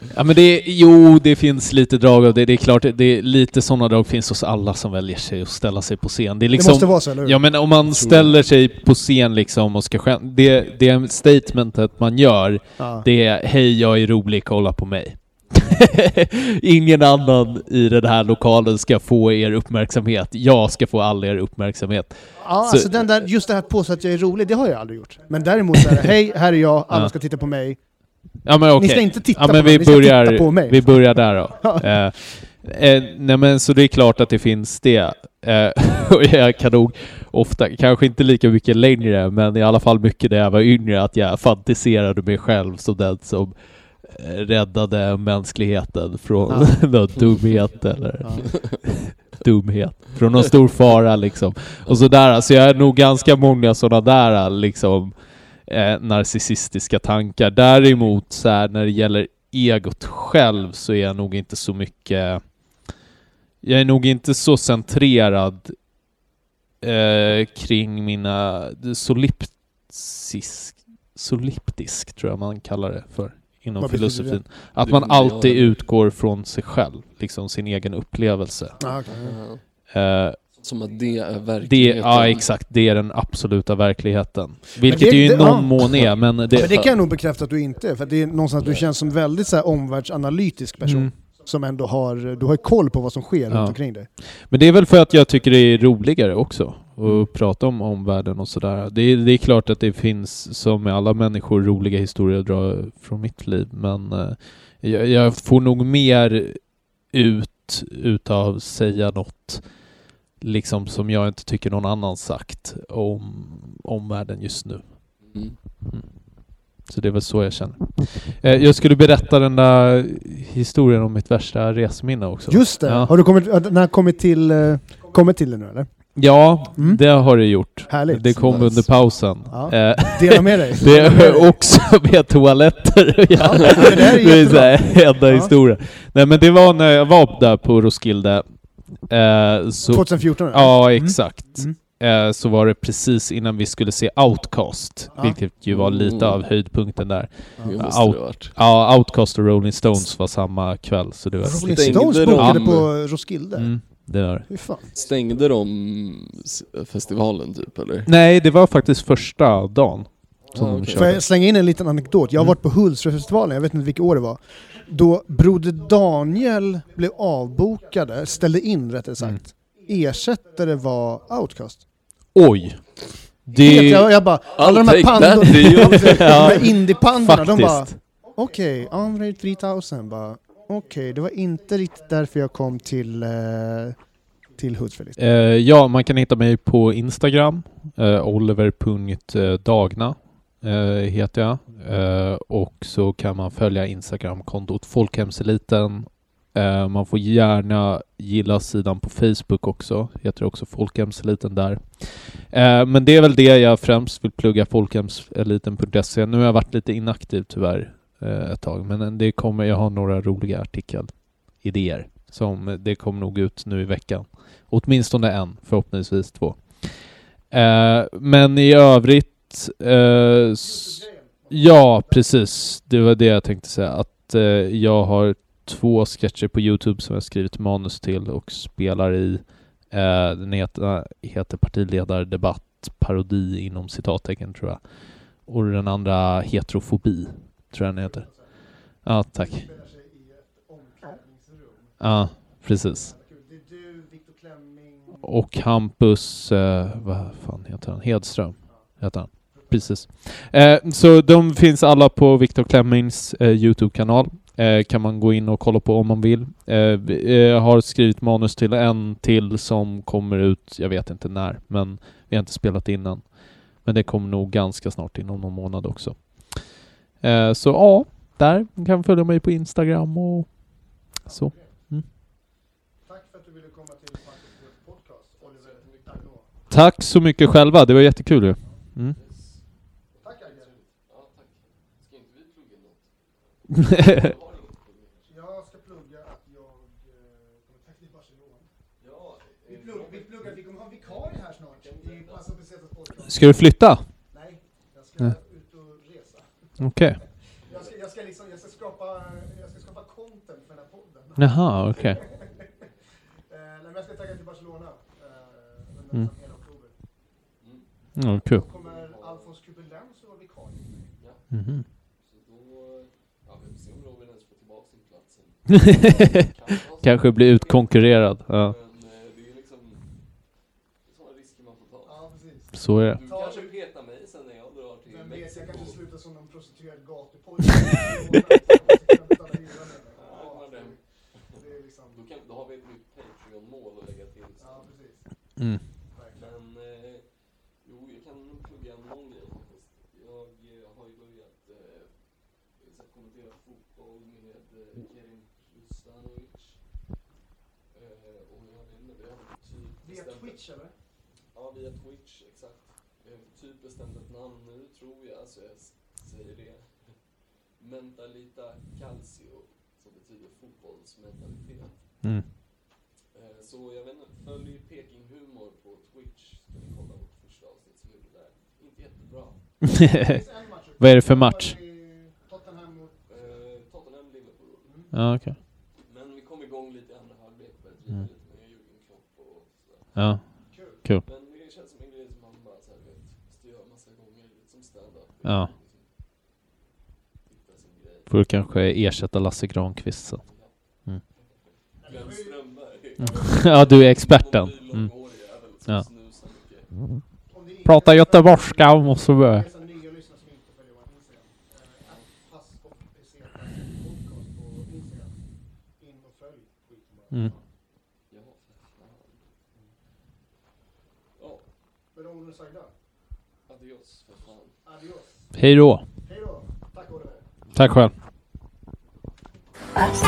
S3: Ja men det, jo det finns lite drag av det, det är klart, det är lite sådana drag finns hos alla som väljer sig att ställa sig på scen. Det är liksom,
S1: det måste vara så, eller hur?
S3: Ja men om man ställer sig på scen liksom och ska skäm- det, det statementet man gör,
S1: Ja.
S3: det är hej jag är rolig, kolla på mig. Ingen annan i den här lokalen ska få er uppmärksamhet. Jag ska få all er uppmärksamhet.
S1: Ja,
S3: Så-
S1: alltså den där, just det här påstå att jag är rolig, det har jag aldrig gjort. Men däremot så är det, hej, här är jag, alla
S3: Ja.
S1: ska titta på mig.
S3: Ja men okej.
S1: Ni ska inte titta
S3: ja,
S1: på
S3: men
S1: mig,
S3: vi
S1: ni ska
S3: börjar,
S1: titta på mig.
S3: Vi börjar där då. Eh, eh, nej men så det är klart att det finns det. Eh, och jag kan nog ofta, kanske inte lika mycket längre, men i alla fall mycket när jag var yngre, att jag fantiserade mig själv som den som räddade mänskligheten från någon dumhet eller
S1: Ja.
S3: dumhet. Från någon stor fara liksom. Och sådär, så jag är nog ganska många sådana där liksom eh, narcissistiska tankar. Däremot så här, när det gäller egot själv så är jag nog inte så mycket... Jag är nog inte så centrerad eh, kring mina soliptisk, soliptisk tror jag man kallar det för inom
S1: Vad
S3: filosofin.
S2: Det
S3: Att man alltid utgår från sig själv, liksom sin egen upplevelse.
S1: Ja.
S3: Eh,
S2: Som att det är
S3: det,
S2: verkligheten.
S3: ja exakt, det är den absoluta verkligheten. Vilket
S1: det-
S3: det, ju i
S1: det-
S3: någon
S1: ja.
S3: mån är, men det...
S1: Men det kan jag nog bekräfta att du inte är, för det är någonstans att du känns som väldigt så här omvärldsanalytisk person.
S3: Mm.
S1: Som ändå har, du har koll på vad som sker
S3: Ja.
S1: runt omkring dig.
S3: Men det är väl för att jag tycker det är roligare också
S1: Mm.
S3: att prata om omvärlden och sådär. Det är, det är klart att det finns, som med alla människor, roliga historier att dra från mitt liv. Men eh, jag, jag får nog mer ut utav säga något liksom som jag inte tycker någon annan sagt om omvärlden just nu.
S2: Mm.
S3: Så det är väl så jag känner. Eh, jag skulle berätta den där historien om mitt värsta resminne också.
S1: Just det!
S3: Ja.
S1: Har du kommit, den har kommit till, eh, kommit till det nu eller?
S3: Ja,
S1: Mm.
S3: det har det gjort.
S1: Härligt.
S3: Det kom under pausen.
S1: Ja.
S3: Eh,
S1: Dela med dig.
S3: det är också med toaletter.
S1: Ja, men det är
S3: Det är så här enda
S1: Ja.
S3: historia. Nej men det var när jag var där på Roskilde. Eh, så,
S1: 2014? eller?
S3: ja, exakt.
S1: Mm.
S3: eh, så var det precis innan vi skulle se Outcast,
S1: Ja.
S3: vilket ju var lite
S2: Mm.
S3: av höjdpunkten där.
S1: Ja.
S3: Out-. Ja, Outcast och Rolling Stones var samma kväll, så det var...
S1: Rolling Stones
S2: de-
S1: bokade på Roskilde.
S3: Mm, det
S1: fan?
S2: Stängde de festivalen typ eller?
S3: Nej, det var faktiskt första dagen som
S2: Ah,
S3: de
S2: okej.
S1: Får jag slänga in en liten anekdot? Jag har
S3: Mm.
S1: varit på Hultsfredsfestivalen, jag vet inte vilket år det var. Då Broder Daniel blev avbokade, ställde in rättare sagt.
S3: Mm.
S1: Ersättare var Outcast.
S3: Oj!
S1: Helt,
S3: Det...
S1: jag, jag bara, alla de här pandorna, de här indiepandorna, de bara
S3: Faktiskt.
S1: okej, Andre 3000 bara okej, det var inte riktigt därför jag kom till, eh, till Hultsfred.
S3: Eh, ja, man kan hitta mig på Instagram. Eh, Oliver.dagna eh, heter jag. Och så kan man följa Instagramkontot Folkhemseliten. Man får gärna gilla sidan på Facebook också. Heter också Folkhemseliten där. Men det är väl det jag främst vill plugga, folkhemseliten.se. Nu har jag varit lite inaktiv tyvärr Eh, ett tag, men eh, det kommer, jag har några roliga artikelidéer som eh, det kommer nog ut nu i veckan. Åtminstone en, förhoppningsvis två. Eh, men i övrigt... Eh, ja, precis. Det var det jag tänkte säga. Att eh, jag har två sketcher på Youtube som jag skrivit manus till och spelar i. Eh, den heter, heter Partiledardebatt parodi inom citattecken tror jag. Och den andra Heterofobi, tror jag den heter. Ja, tack. Ja, precis. Och Hampus, eh, vad fan heter han? Hedström heter han. Precis. Eh, så de finns alla på Viktor Klemmings eh, Youtube-kanal. Eh, kan man gå in och kolla på om man vill. Eh, jag eh, har skrivit manus till en till som kommer ut, jag vet inte när, men vi har inte spelat in än. Men det kommer nog ganska snart, inom någon månad också. Eh, så ja, där kan man följa mig på Instagram och så.
S1: Tack för att du ville komma till Marcus podcast, Oliver Dagnå.
S3: Tack så mycket själva, det var jättekul ju. Mm.
S1: Tack Agge.
S2: Ja, tack. Ska inte vi plugga något?
S1: Jag ska plugga att jag kommer tacka till Barcelona.
S2: Ja,
S1: Vi pluggar, vi, pluggar, vi kommer ha en vikarie här snart i Passo Pesetas podcast.
S3: Ska du flytta?
S1: Nej, jag ska
S3: Nej.
S1: ut och
S3: Okej.
S1: Jag ska, jag ska, liksom, jag ska, skapa, jag ska skapa content för den här podden.
S3: Jaha, okej.
S1: Eh, nej, men jag ska tagga till Barcelona eh,
S3: Mm.
S1: hela oktober.
S3: Mm, kul.
S1: Då kommer Alfons Kubelens vara vikarie.
S3: Mhm.
S2: Så då, ja vi får se om Robin ens får tillbaka sin plats sen. Kan vara så.
S3: Kanske bli utkonkurrerad. Ja,
S2: Men eh, det är liksom det är sådana risker man får ta.
S1: Ja, precis.
S3: så är det.
S2: Du kanske petar mig sen när jag drar till
S1: Vem vet, jag
S2: Mexiko.
S1: kanske slutar som någon prostituerad gatupojke. Ja, det är liksom...
S2: Då, har vi ett nytt Patreon-mål att lägga till.
S1: Ja, precis.
S3: Mm.
S2: Men eh, jo, jag kan nog plugga någon grej faktiskt. Jag eh, har ju börjat eh, kommentera fotboll med eh, Kerim Rusanovic. Eh, och jag vet inte, vi har typ
S1: Via
S2: bestämt-
S1: Twitch eller?
S2: Ja, via Twitch, exakt. Vi har typ bestämt ett namn nu, tror jag, så jag säger det. Mentalita Calcio, som betyder fotbollsmentalitet.
S3: Mm.
S2: Eh, Så jag vet inte, följ Peking Humor på Twitch, så kan ni kolla vårt första avsnitt som gjorde där. Inte jättebra.
S3: Vad är det för match?
S1: Tottenham mot...
S2: Eh, Tottenham, Liverpool.
S3: Ja, okej.
S2: Men vi kom igång lite i andra halvlek, började
S3: Mm.
S2: driva lite med Jürgen Klopp och sådär.
S3: Ja.
S1: Kul.
S2: Men det känns som en grej som man bara så här, vet, måste göra massa gånger, lite som stand-up.
S3: Ja.
S2: Liksom, hitta sin grej.
S3: Får du kanske ersätta Lasse Granqvist sen? Mm. Ja, du är experten. Mm. Ja. Prata göteborgska måste vi börja.
S1: och
S3: Mm.
S1: Tack
S3: själv.
S4: As.